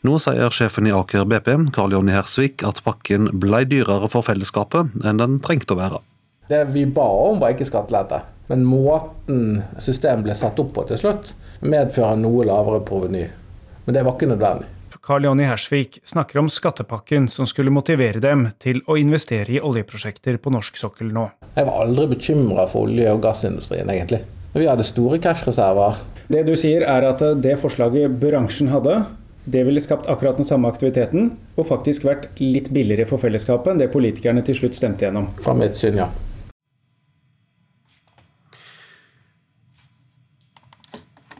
Nå sier sjefen i Aker BP, Karl Jonny Hersvik, at pakken ble dyrere for fellesskapet enn den trengte å være. Det vi ba om var ikke skattelette, men måten systemet ble satt opp på til slutt, medfører noe lavere proveny. Men det var ikke nødvendig. Karl Jonny Hersvik snakker om skattepakken som skulle motivere dem til å investere i oljeprosjekter på norsk sokkel nå. Jeg var aldri bekymra for olje- og gassindustrien, egentlig. Vi hadde store cashreserver. Det du sier er at det forslaget bransjen hadde, det ville skapt akkurat den samme aktiviteten, og faktisk vært litt billigere for fellesskapet enn det politikerne til slutt stemte gjennom. Fra mitt syn, ja.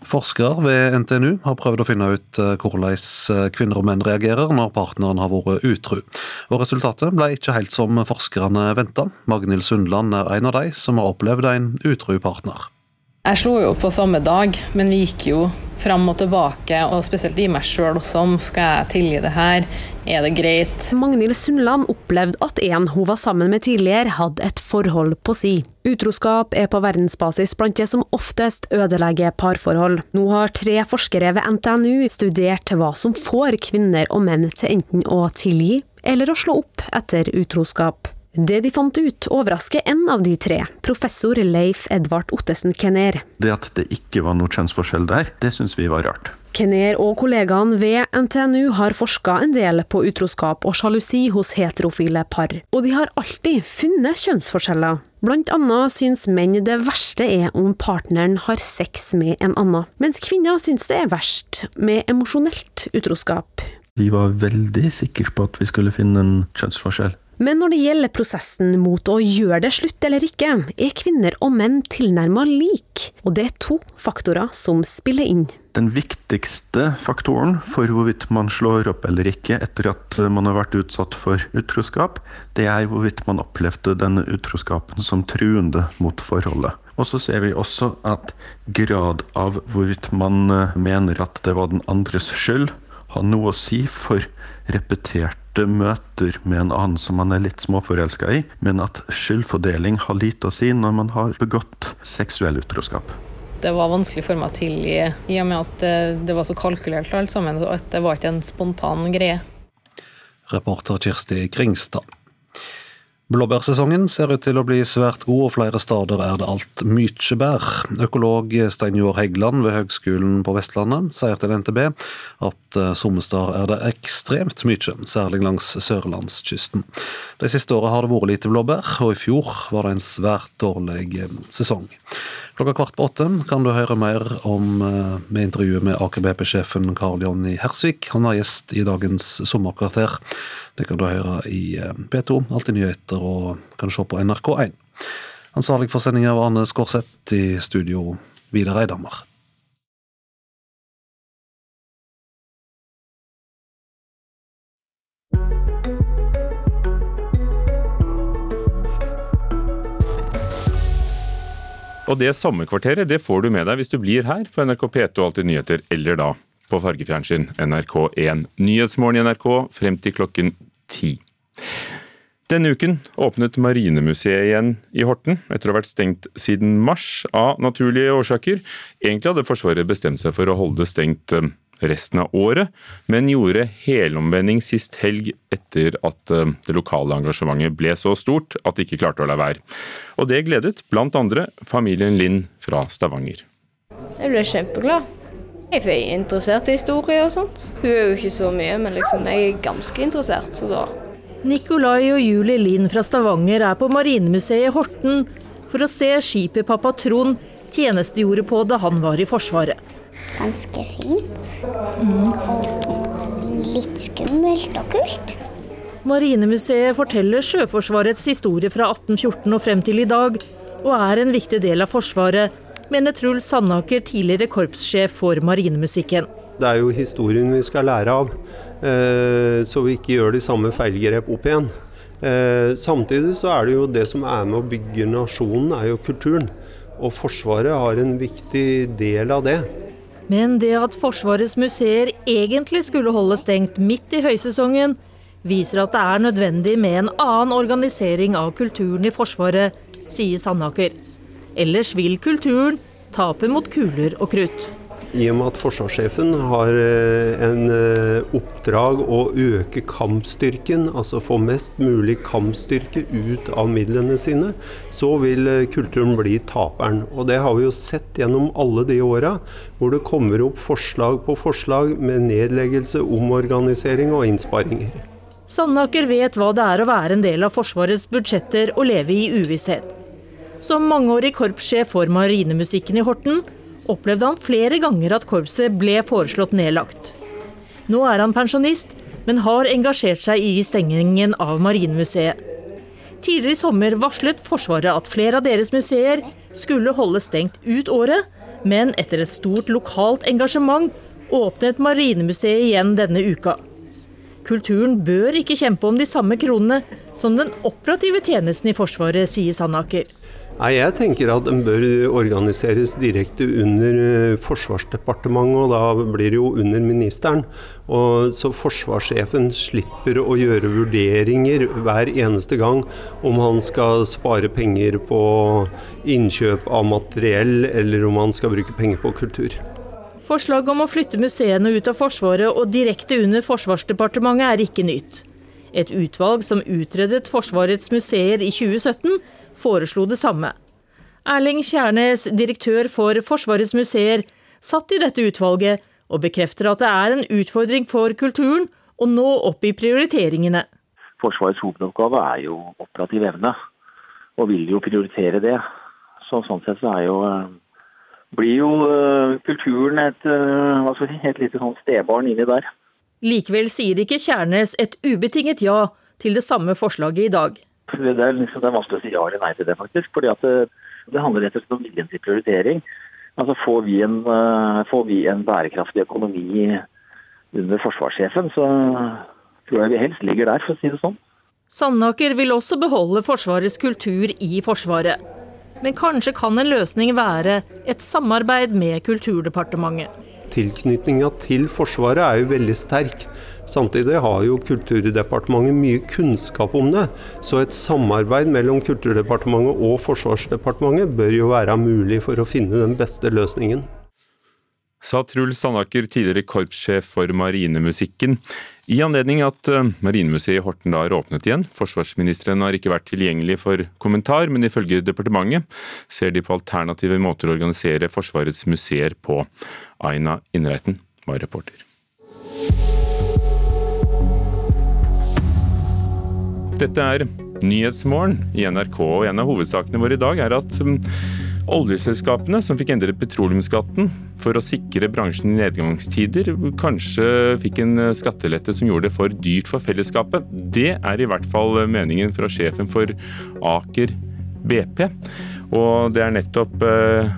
Forskere ved NTNU har prøvd å finne ut eh, hvordan eh, kvinner og menn reagerer når partneren har vært utru. Og Resultatet ble ikke helt som forskerne venta. Magnhild Sundland er en av de som har opplevd en utru partner. Jeg slo jo på samme dag, men vi gikk jo fram og tilbake, og spesielt i meg sjøl også. om Skal jeg tilgi det her? Er det greit? Magnhild Sundland opplevde at en hun var sammen med tidligere, hadde et forhold på si. Utroskap er på verdensbasis blant det som oftest ødelegger parforhold. Nå har tre forskere ved NTNU studert hva som får kvinner og menn til enten å tilgi eller å slå opp etter utroskap. Det de fant ut, overrasker en av de tre, professor Leif Edvard Ottesen Kenner. Det at det ikke var noe kjønnsforskjell der, det syns vi var rart. Kenner og kollegaene ved NTNU har forska en del på utroskap og sjalusi hos heterofile par, og de har alltid funnet kjønnsforskjeller. Blant annet syns menn det verste er om partneren har sex med en annen, mens kvinner syns det er verst med emosjonelt utroskap. Vi var veldig sikre på at vi skulle finne en kjønnsforskjell. Men når det gjelder prosessen mot å gjøre det slutt eller ikke, er kvinner og menn tilnærma lik, og det er to faktorer som spiller inn. Den viktigste faktoren for hvorvidt man slår opp eller ikke etter at man har vært utsatt for utroskap, det er hvorvidt man opplevde denne utroskapen som truende mot forholdet. Og så ser vi også at grad av hvorvidt man mener at det var den andres skyld, har noe å si for repetert møter med en annen som man er litt småforelska i, men at skyldfordeling har lite å si når man har begått seksuell utroskap. Det var vanskelig for meg å tilgi, i og med at det var så kalkulert alt sammen, at det var ikke en spontan greie. Reporter Kirsti Kringstad. Blåbærsesongen ser ut til å bli svært god, og flere steder er det alt mykje bær. Økolog Stein Joar Heggeland ved Høgskolen på Vestlandet sier til NTB at eh, somme steder er det ekstremt mykje, særlig langs sørlandskysten. De siste åra har det vært lite blåbær, og i fjor var det en svært dårlig eh, sesong. Klokka kvart på åtte kan du høre mer om eh, med intervjuet med Aker BP-sjefen Karl Jonny Hersvik. Han er gjest i dagens sommerkvarter. Det kan du høre i P2, Alltid nyheter og kan se på NRK1. Ansvarlig for sendinga var Arne Skårseth, i studio Vidar Eidhammer. Og det sommerkvarteret det får du med deg hvis du blir her på NRK P2 Alltid nyheter, eller da på fargefjernsyn NRK1. Nyhetsmorgen i NRK frem til klokken ti. Denne uken åpnet Marinemuseet igjen i Horten, etter å ha vært stengt siden mars av naturlige årsaker. Egentlig hadde Forsvaret bestemt seg for å holde det stengt eh, resten av året, men gjorde helomvending sist helg etter at eh, det lokale engasjementet ble så stort at de ikke klarte å la være. Og det gledet bl.a. familien Linn fra Stavanger. Jeg ble kjempeglad. Jeg er interessert i historie og sånt. Hun er jo ikke så mye, men liksom, jeg er ganske interessert, så da Nikolai og Julie Lind fra Stavanger er på Marinemuseet i Horten for å se skipet pappa Trond tjenestegjorde på da han var i Forsvaret. Ganske fint. Og litt skummelt og kult. Marinemuseet forteller Sjøforsvarets historie fra 1814 og frem til i dag, og er en viktig del av Forsvaret, mener Truls Sandaker, tidligere korpssjef for marinemusikken. Det er jo historien vi skal lære av. Eh, så vi ikke gjør de samme feilgrep opp igjen. Eh, samtidig så er det jo det som er med å bygge nasjonen, er jo kulturen. Og Forsvaret har en viktig del av det. Men det at Forsvarets museer egentlig skulle holde stengt midt i høysesongen, viser at det er nødvendig med en annen organisering av kulturen i Forsvaret, sier Sandaker. Ellers vil kulturen tape mot kuler og krutt. I og med at forsvarssjefen har eh, en eh, oppdrag å øke kampstyrken, altså få mest mulig kampstyrke ut av midlene sine, så vil eh, kulturen bli taperen. Og det har vi jo sett gjennom alle de åra, hvor det kommer opp forslag på forslag med nedleggelse, omorganisering og innsparinger. Sandaker vet hva det er å være en del av Forsvarets budsjetter og leve i uvisshet. Som mangeårig korpssjef for marinemusikken i Horten opplevde han flere ganger at korpset ble foreslått nedlagt. Nå er han pensjonist, men har engasjert seg i stengingen av Marinemuseet. Tidligere i sommer varslet Forsvaret at flere av deres museer skulle holde stengt ut året, Men etter et stort lokalt engasjement åpnet Marinemuseet igjen denne uka. Kulturen bør ikke kjempe om de samme kronene som den operative tjenesten i Forsvaret, sier Sandaker. Nei, Jeg tenker at den bør organiseres direkte under eh, Forsvarsdepartementet, og da blir det jo under ministeren. Og så forsvarssjefen slipper å gjøre vurderinger hver eneste gang om han skal spare penger på innkjøp av materiell, eller om han skal bruke penger på kultur. Forslaget om å flytte museene ut av Forsvaret og direkte under Forsvarsdepartementet er ikke nytt. Et utvalg som utredet Forsvarets museer i 2017, foreslo det samme. Erling Kjærnes, direktør for Forsvarets museer, satt i dette utvalget og bekrefter at det er en utfordring for kulturen å nå opp i prioriteringene. Forsvarets hovedoppgave er jo operativ evne, og vil jo prioritere det. Så sånn sett så er jo, blir jo uh, kulturen et, skal si, et lite sånn stebarn inni der. Likevel sier ikke Kjærnes et ubetinget ja til det samme forslaget i dag. Det er, liksom, det er vanskelig å si ja eller nei til det, faktisk. fordi at det, det handler rett og slett om viljen til prioritering. Altså Får vi en, uh, får vi en bærekraftig økonomi under forsvarssjefen, så tror jeg vi helst ligger der, for å si det sånn. Sandaker vil også beholde Forsvarets kultur i Forsvaret. Men kanskje kan en løsning være et samarbeid med Kulturdepartementet. Tilknytninga til Forsvaret er jo veldig sterk. Samtidig har jo Kulturdepartementet mye kunnskap om det, så et samarbeid mellom Kulturdepartementet og Forsvarsdepartementet bør jo være mulig for å finne den beste løsningen. Sa Truls Sandaker, tidligere korpssjef for Marinemusikken, i anledning at eh, Marinemuseet i Horten da er åpnet igjen. Forsvarsministeren har ikke vært tilgjengelig for kommentar, men ifølge departementet ser de på alternative måter å organisere Forsvarets museer på. Aina Innreiten var reporter. Dette er Nyhetsmorgen i NRK, og en av hovedsakene våre i dag er at mm, oljeselskapene som fikk endret petroleumsskatten for å sikre bransjen i nedgangstider, kanskje fikk en skattelette som gjorde det for dyrt for fellesskapet. Det er i hvert fall meningen fra sjefen for Aker BP. Og det er nettopp eh,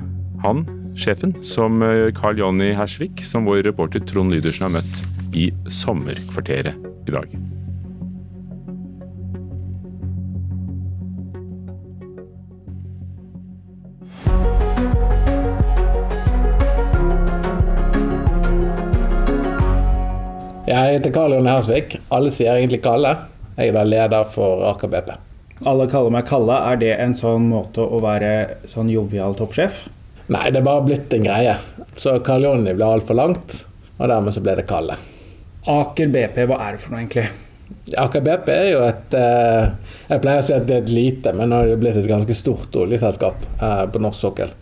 han, sjefen, som eh, Carl Jonny Hersvik, som vår reporter Trond Lydersen har møtt i sommerkvarteret i dag. Jeg heter Karl Jonny Hersvik. Alle sier egentlig Kalle. Jeg er da leder for Aker BP. Alle kaller meg Kalle. Er det en sånn måte å være sånn jovial toppsjef? Nei, det er bare blitt en greie. Så Karl Jonny ble altfor langt, og dermed så ble det Kalle. Aker BP, hva er det for noe egentlig? Aker BP er jo et eh, Jeg pleier å si at det er et lite, men nå har det blitt et ganske stort oljeselskap eh, på norsk sokkel.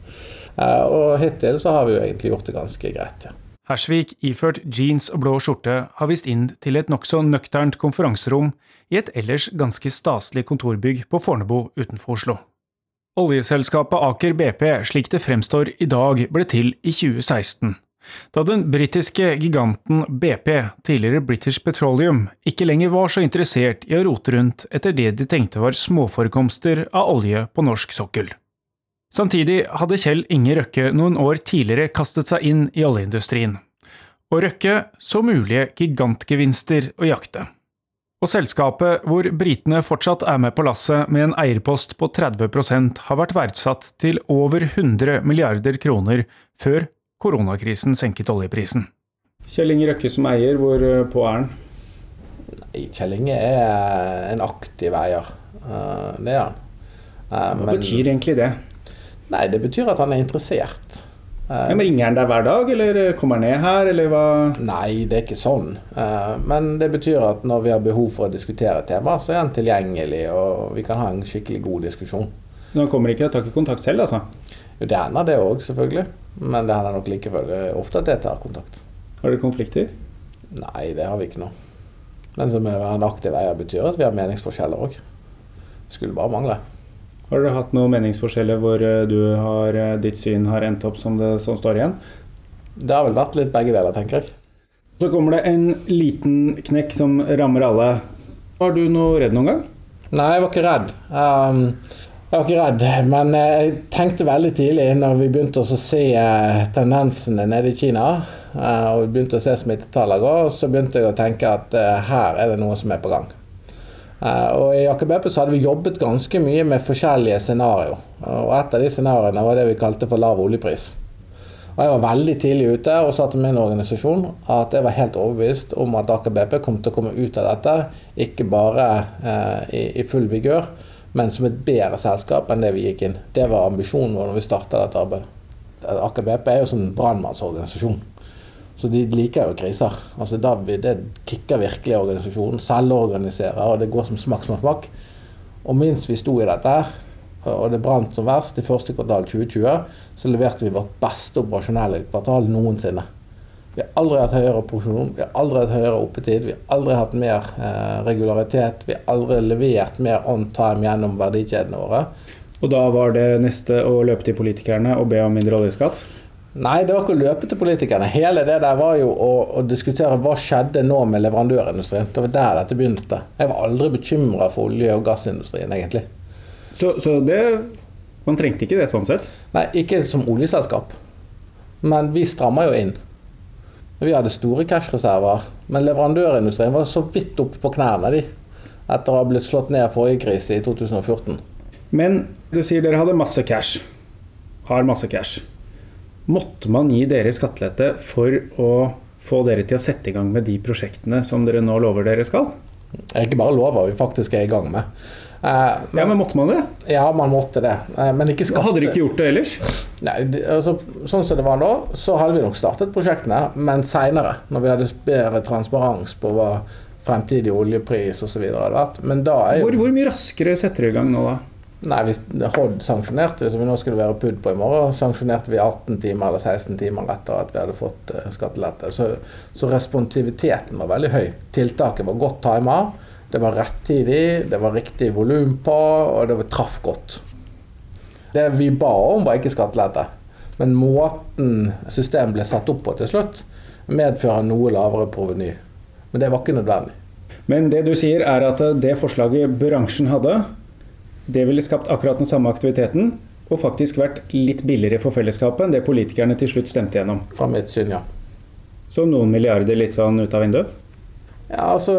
Eh, og hittil så har vi jo egentlig gjort det ganske greit. Ja. Hersvik, iført jeans og blå skjorte, har vist inn til et nokså nøkternt konferanserom i et ellers ganske staselig kontorbygg på Fornebu utenfor Oslo. Oljeselskapet Aker BP, slik det fremstår i dag, ble til i 2016. Da den britiske giganten BP, tidligere British Petroleum, ikke lenger var så interessert i å rote rundt etter det de tenkte var småforekomster av olje på norsk sokkel. Samtidig hadde Kjell Inge Røkke noen år tidligere kastet seg inn i oljeindustrien, og Røkke så mulige gigantgevinster å jakte. Og selskapet, hvor britene fortsatt er med på lasset med en eierpost på 30% har vært verdsatt til over 100 milliarder kroner før koronakrisen senket oljeprisen. Kjell Inge Røkke som eier, hvor eh, på er han? Kjell Inge er en aktiv eier. Eh, det er han. Eh, Hva betyr egentlig det? Nei, det betyr at han er interessert. Ja, men Ringer han deg hver dag, eller kommer han ned her, eller hva? Nei, det er ikke sånn. Eh, men det betyr at når vi har behov for å diskutere et tema, så er han tilgjengelig, og vi kan ha en skikkelig god diskusjon. Men han kommer ikke og tar ikke kontakt selv, altså? Jo, det hender det òg, selvfølgelig. Men det hender nok likevel ofte at jeg tar kontakt. Har dere konflikter? Nei, det har vi ikke nå. Men som en aktiv eier betyr at vi har meningsforskjeller òg. Skulle bare mangle. Har dere hatt noen meningsforskjeller hvor eh, du har, eh, ditt syn har endt opp som det som står igjen? Det har vel vært litt begge deler, tenker jeg. Så kommer det en liten knekk som rammer alle. Var du noe redd noen gang? Nei, jeg var ikke redd. Um, Jeg var ikke redd, men jeg tenkte veldig tidlig når vi begynte å se eh, tendensene nede i Kina, eh, og vi begynte å se smittetallene gå, så begynte jeg å tenke at eh, her er det noe som er på gang. Og I Aker BP så hadde vi jobbet ganske mye med forskjellige scenarioer. Et av de scenarioene var det vi kalte for lav oljepris. Og Jeg var veldig tidlig ute og sa til min organisasjon at jeg var helt overbevist om at Aker BP kom til å komme ut av dette, ikke bare eh, i, i, full vigør, men som et bedre selskap enn det vi gikk inn. Det var ambisjonen vår når vi starta dette arbeidet. Aker BP er jo som en brannmannsorganisasjon. Så de liker jo kriser. Altså Det kicker virkelig organisasjonen. Selvorganiserer, og det går som smakk, smakk, smakk. Og minst vi sto i dette, og det brant som verst i første kvartal 2020, så leverte vi vårt beste operasjonelle kvartal noensinne. Vi har aldri hatt høyere produksjon, vi har aldri hatt høyere oppetid, vi har aldri hatt mer eh, regularitet. Vi har aldri levert mer on time gjennom verdikjedene våre. Og da var det neste å løpe til politikerne og be om mindre oljeskatt? Nei, det var ikke å løpe til politikerne. Hele det der var jo å, å diskutere hva skjedde nå med leverandørindustrien. Det var der dette begynte. Jeg var aldri bekymra for olje- og gassindustrien, egentlig. Så, så det Man trengte ikke det sånn sett? Nei, ikke som oljeselskap. Men vi stramma jo inn. Vi hadde store cashreserver. Men leverandørindustrien var så vidt oppe på knærne, de. Etter å ha blitt slått ned forrige krise i 2014. Men du sier dere hadde masse cash. Har masse cash. Måtte man gi dere skattelette for å få dere til å sette i gang med de prosjektene som dere nå lover dere skal? Ikke bare lover, vi faktisk er i gang med. Men, eh, ja, men måtte man det? Ja, man måtte det. Eh, men ikke skatte... Hadde du ikke gjort det ellers? Nei, altså, Sånn som det var nå, så hadde vi nok startet prosjektene, men seinere. Når vi hadde bedre transparens på hva fremtidig oljepris osv. hadde vært. Men da er jo... hvor, hvor mye raskere setter du i gang nå, da? Nei, hvis Hod sanksjonerte vi, som vi nå skulle være PUD på i morgen, sanksjonerte vi 18 timer eller 16 timer etter at vi hadde fått uh, skattelette. Så, så responsiviteten var veldig høy. Tiltaket var godt tima. Det var rettidig, det var riktig volum på, og det traff godt. Det vi ba om, var ikke skattelette. Men måten systemet ble satt opp på til slutt, medfører noe lavere proveny. Men det var ikke nødvendig. Men det du sier er at det forslaget bransjen hadde, det ville skapt akkurat den samme aktiviteten, og faktisk vært litt billigere for fellesskapet enn det politikerne til slutt stemte gjennom? Fra mitt syn, ja. Så noen milliarder litt sånn ut av vinduet? Ja, altså,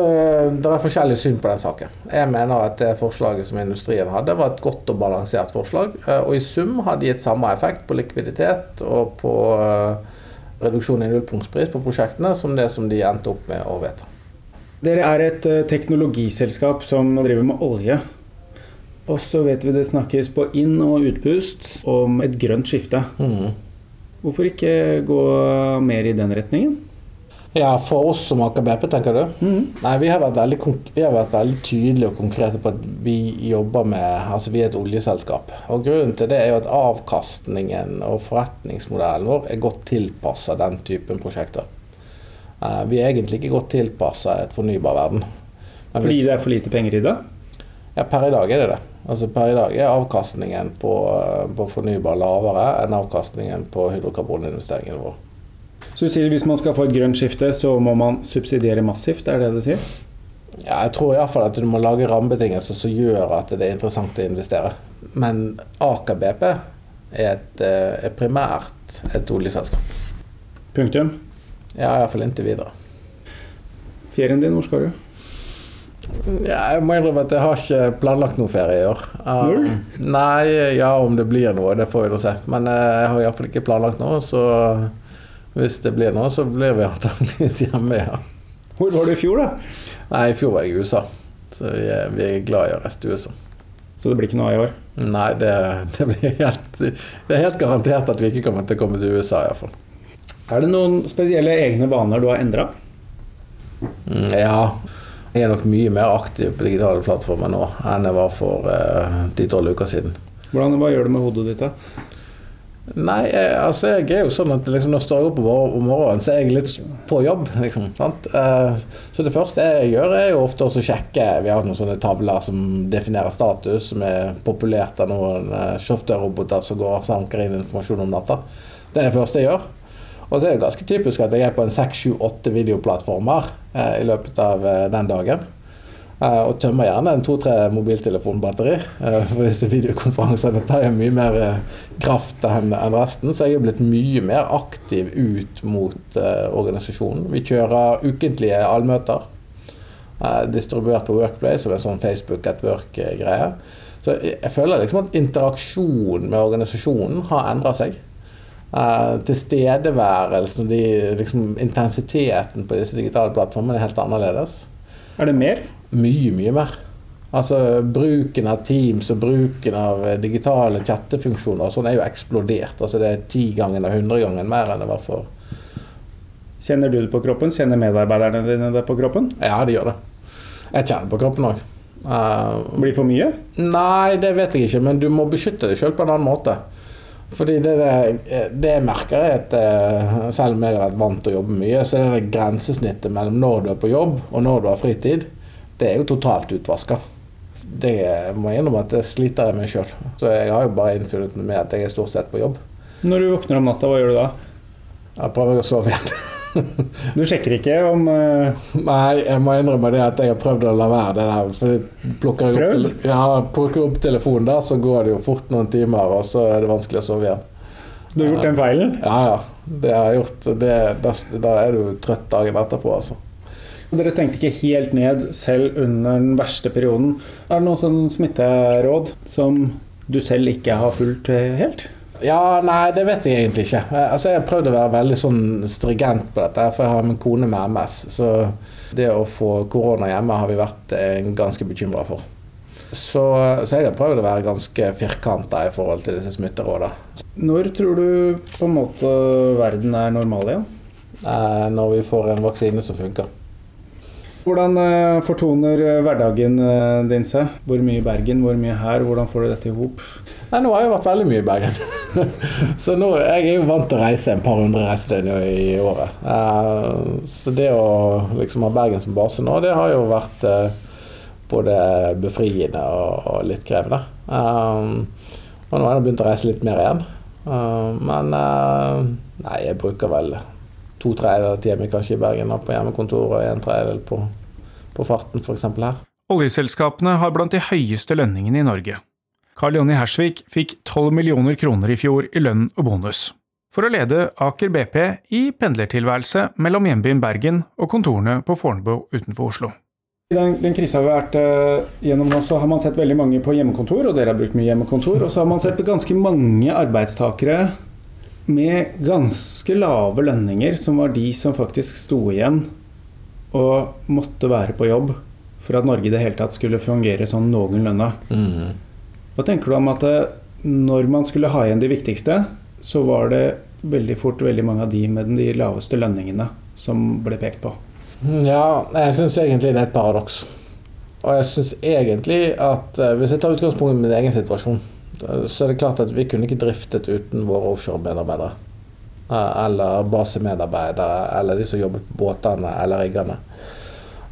Det er forskjellig syn på den saken. Jeg mener at det forslaget som industrien hadde, var et godt og balansert forslag. Eh, og i sum har de gitt samme effekt på likviditet og på eh, reduksjon i nullpunktspris på prosjektene som det som de endte opp med å vedta. Dere er et eh, teknologiselskap som driver med olje. Og så vet vi det snakkes på inn- og utpust om et grønt skifte. Mm. Hvorfor ikke gå mer i den retningen? Ja, For oss som Aker BP, tenker du? Mm. Nei, vi har, veldig, vi har, vært veldig, tydelige og konkrete på at vi jobber med Altså, vi er et oljeselskap. Og Grunnen til det er jo at avkastningen og forretningsmodellen vår er godt tilpassa den typen prosjekter. Uh, vi er egentlig ikke godt tilpassa et fornybarverden. Fordi hvis, det er for lite penger i det? Ja, per i dag er det det. Altså Per i dag er avkastningen på, på fornybar lavere enn avkastningen på hydrokarboninvesteringene våre. Så du sier at hvis man skal få et grønt skifte, så må man subsidiere massivt, er det det du sier? Ja, jeg tror iallfall at du må lage rammebetingelser som gjør at det er interessant å investere. Men Aker BP er, et, eh, er primært et oljeselskap. Punktum? Ja, iallfall inntil videre. Ferien din, hvor skal du? Ja, jeg må innrømme at jeg har ikke planlagt noe ferie i år. Null? Uh, nei, ja om det blir noe, det får vi nå se. Men uh, jeg har iallfall ikke planlagt noe, så hvis det blir noe, så blir vi antakeligvis hjemme, ja. Hvor var du i fjor, da? Nei, i fjor var jeg i USA. Så vi er, vi er glad i å reise til USA. Så det blir ikke noe i år? Nei, det, det, blir helt, det er helt garantert at vi ikke kommer til å komme til USA, iallfall. Er det noen spesielle egne vaner du har endra? Mm, ja. Jeg er nok mye mer aktiv på digitale plattformer nå enn jeg var for eh, ti-tolv uh, uker siden. Hvordan, Hva gjør du med hodet ditt, da? Nei, jeg, altså jeg er jo sånn at liksom, når jeg står opp om morgenen, så er jeg litt på jobb. Liksom, uh, så det første jeg gjør, er jo ofte å sjekke Vi har noen sånne tavler som definerer status, som er populert av noen eh, software-roboter som går og sanker inn informasjon om natta. Det er det første jeg gjør. Og så er det ganske typisk at jeg er på en seks, sju, åtte videoplattformer eh, i løpet av den dagen. Eh, og tømmer gjerne en to-tre mobiltelefonbatteri. eh, For disse videokonferansene tar jo mye mer eh, kraft enn en resten. Så jeg er blitt mye mer aktiv ut mot eh, organisasjonen. Vi kjører ukentlige allmøter. eh, Distribuert på Workplace som en sånn Facebook at work-greie. Så jeg jeg føler liksom at interaksjonen med organisasjonen har endra seg. Eh, tilstedeværelsen og de, liksom, intensiteten på disse digitale plattformene er helt annerledes. Er det mer? Mye, mye mer. Altså Bruken av Teams og bruken av eh, digitale chattefunksjoner og sånn er jo eksplodert. Altså Det er ti ganger og hundre ganger mer enn det var for Kjenner du det på kroppen? Kjenner medarbeiderne dine det på kroppen? Ja, de gjør det. Jeg kjenner det på kroppen òg. Blir det for mye? Nei, det vet jeg ikke, men du må beskytte deg sjøl på en annen måte. Fordi det, det, det jeg merker er at eh, selv om jeg har vært vant til å jobbe mye, så er det grensesnittet mellom når du er på jobb og når du har fritid, det er jo totalt utvaska. Det må jeg innrømme at det sliter jeg med sjøl. Så jeg har jo bare innfunnet meg med at jeg er stort sett på jobb. Når du våkner om natta, hva gjør du da? Jeg prøver å sove igjen. Du sjekker ikke om uh... Nei, jeg må innrømme det at jeg har prøvd å la være det der. For plukker jeg opp, Prøvd? tele ja, plukker opp telefonen der, så går det jo fort noen timer, og så er det vanskelig å sove igjen. Du har gjort den feilen? Ja, ja. Det har jeg gjort. Det, da, da er du trøtt dagen etterpå, altså. Dere stengte ikke helt ned selv under den verste perioden. Er det noen sånn smitteråd som du selv ikke har fulgt helt? Ja, nei, det vet jeg egentlig ikke. Eh, Altså, jeg har prøvd å være veldig sånn strigent på dette, for jeg har min kone med MS. Så det å få korona hjemme har vi vært eh, ganske bekymra for. Så, så jeg har prøvd å være ganske firkanta i forhold til disse smitterådene. Når tror du på en måte verden er normal igjen? Eh, Når vi får en vaksine som funker. Hvordan eh, fortoner eh, hverdagen eh, din seg? Hvor mye i Bergen, hvor mye her? Hvordan får du dette i hop? Nei, nå har jeg vært veldig mye i Bergen. så nå, jeg er jo vant til å reise en par hundre reisedøgn i året. Så det å liksom ha Bergen som base nå, det har jo vært både befriende og, litt krevende. Og nå har jeg begynt å reise litt mer igjen. Men nei, jeg bruker vel to tredjedeler av tiden min kanskje i Bergen, på hjemmekontor, og en tredjedel på, på farten, f.eks. her. Oljeselskapene har blant de høyeste lønningene i Norge. Karl Jonny Hersvik fikk 12 millioner kroner i fjor i lønn og bonus. For å lede Aker BP i pendlertilværelse mellom hjembyen Bergen og kontorene på Fornebu utenfor Oslo. I den, den krisa vi har vært uh, gjennom nå, så har man sett veldig mange på hjemmekontor, og dere har brukt mye hjemmekontor. Og så har man sett ganske mange arbeidstakere med ganske lave lønninger, som var de som faktisk sto igjen og måtte være på jobb for at Norge i det hele tatt skulle fungere sånn noenlunde. Hva tenker du om at eh, når man skulle ha igjen de viktigste, så var det veldig fort veldig mange av de med de laveste lønningene som ble pekt på? Ja, jeg syns egentlig det er et paradoks. Og jeg syns egentlig at eh, hvis jeg tar utgangspunkt i min egen situasjon, eh, så er det klart at vi kunne ikke driftet uten våre offshore-medarbeidere. Eh, Eller basemedarbeidere, eller de som jobbet på båtene eller riggene.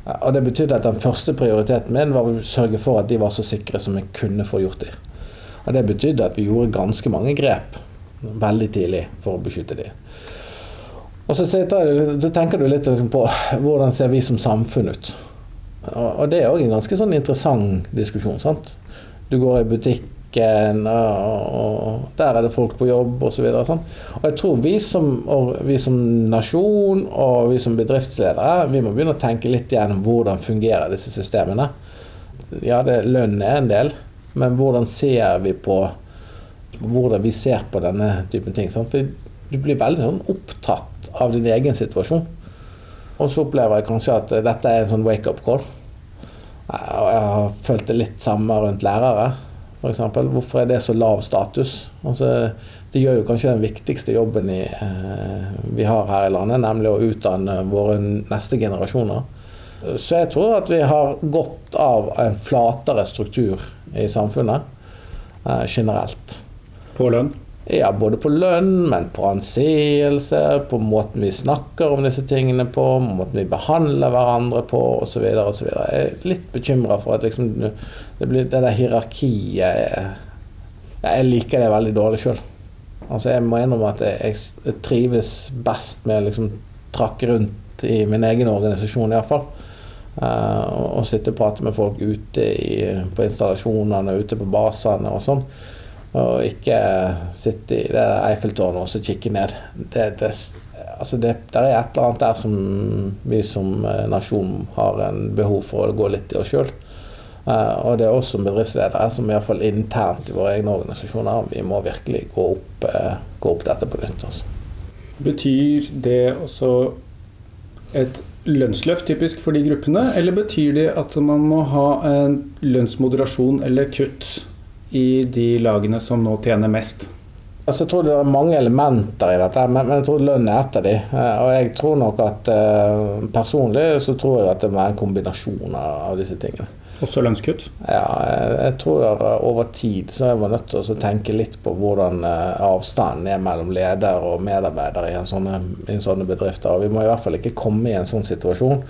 Eh, Og det betydde at den første prioriteten min var å sørge for at de var så sikre som jeg kunne få gjort dem. Og det betydde at vi gjorde ganske mange grep veldig tidlig for å beskytte dem. Og så, tenker du litt på hvordan ser vi som samfunn ut. Og, det er òg en ganske sånn interessant diskusjon. sant? Du går i butikken, og, der er det folk på jobb osv. Og, sånn. og jeg tror vi som, vi som nasjon og vi som bedriftsledere vi må begynne å tenke litt gjennom hvordan fungerer disse systemene. Ja, det, lønn er en del, men hvordan ser vi på hvordan vi ser på denne typen ting. Sant? For du blir veldig sånn opptatt av din egen situasjon. Og så opplever jeg kanskje at dette er en sånn wake-up call. Og jeg har følt det litt samme rundt lærere, f.eks. Hvorfor er det så lav status? Altså, de gjør jo kanskje den viktigste jobben i, eh, vi har her i landet, nemlig å utdanne våre neste generasjoner. Så jeg tror at vi har godt av en flatere struktur i samfunnet eh, generelt. På lønn? Ja, både på lønn, men på anseelse, på måten vi snakker om disse tingene på, måten vi behandler hverandre på, osv. osv. Jeg er litt bekymra for at liksom, det, blir, det der hierarkiet jeg, jeg liker det veldig dårlig sjøl. Altså, jeg må innrømme at jeg, jeg trives best med å liksom, trakke rundt i min egen organisasjon, iallfall. og sitte og prate med folk ute i, på installasjonene, ute på basene og sånn. Og ikke sitte i det Eiffeltårnet og kikke ned. Det, det, altså det, er et eller annet der som vi som nasjon har en behov for å gå litt i oss sjøl. Og det er oss som bedriftsledere som iallfall internt i våre egne organisasjoner, vi må virkelig gå opp, gå opp dette på nytt. Altså. Betyr det også et lønnsløft typisk for de gruppene, eller betyr det at man må ha en lønnsmoderasjon eller kutt i de lagene som nå tjener mest? Altså, jeg tror det er mange elementer i dette, men, jeg tror lønn er et av de. Og jeg tror nok at personlig så tror jeg at det må være en kombinasjon av disse tingene. Også lønnskutt? Ja, jeg tror at over tid så er man nødt til å tenke litt på hvordan avstanden er mellom leder og medarbeider i en sånne, i en sånne bedrifter. Og vi må i hvert fall ikke komme i en sånn situasjon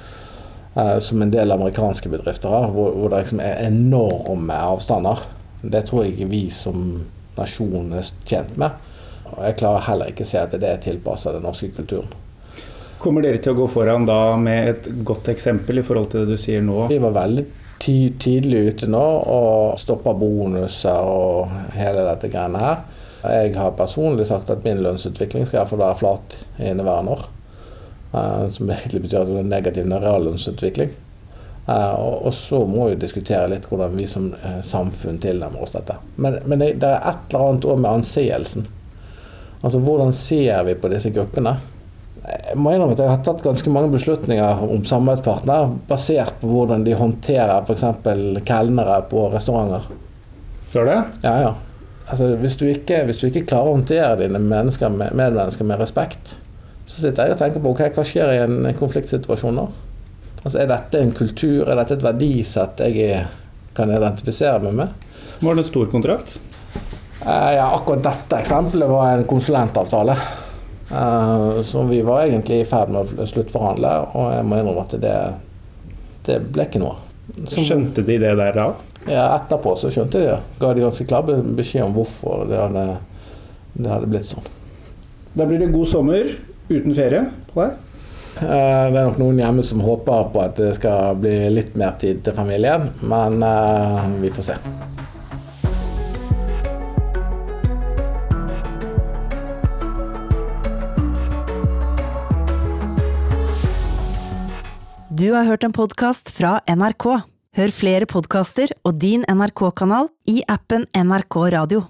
som en del amerikanske bedrifter har, hvor, hvor det liksom er enorme avstander. Det tror jeg vi som nasjon er tjent med. Og jeg klarer heller ikke å se at det er tilpassa den norske kulturen. Kommer dere til å gå foran da med et godt eksempel i forhold til det du sier nå? Vi var veldig tidlig ute nå og stoppa bonuser og hele dette greiene her. Jeg har personlig sagt at min lønnsutvikling skal iallfall være flat i inneværende år. Som egentlig betyr at det er negativ reallønnsutvikling. Og så må vi diskutere litt hvordan vi som samfunn tilnærmer oss dette. Men, men det, er et eller annet òg med anseelsen. Altså hvordan ser vi på disse gruppene? Jeg må innrømme at jeg har tatt ganske mange beslutninger om samarbeidspartner basert på hvordan de håndterer f.eks. kelnere på restauranter. Gjør det? Ja, ja. Altså, hvis, du ikke, hvis du ikke klarer å håndtere dine med, medmennesker med respekt, så sitter jeg og tenker på okay, hva skjer i en konfliktsituasjon nå? Altså, er dette en kultur, er dette et verdisett jeg kan identifisere meg med? Var det en stor kontrakt? Ja, akkurat dette eksempelet var en konsulentavtale. Eh, som vi var egentlig i ferd med å sluttforhandle, og jeg må innrømme at det, det ble ikke noe. Som, skjønte de det der da? Ja, etterpå så skjønte de det. Ga de ganske klar beskjed om hvorfor det hadde, det hadde blitt sånn. Da blir det god sommer uten ferie på deg? Uh, det er nok noen hjemme som håper på at det skal bli litt mer tid til familien, men uh, vi får se. Du har hørt en podkast fra NRK. Hør flere podkaster og din NRK-kanal i appen NRK Radio.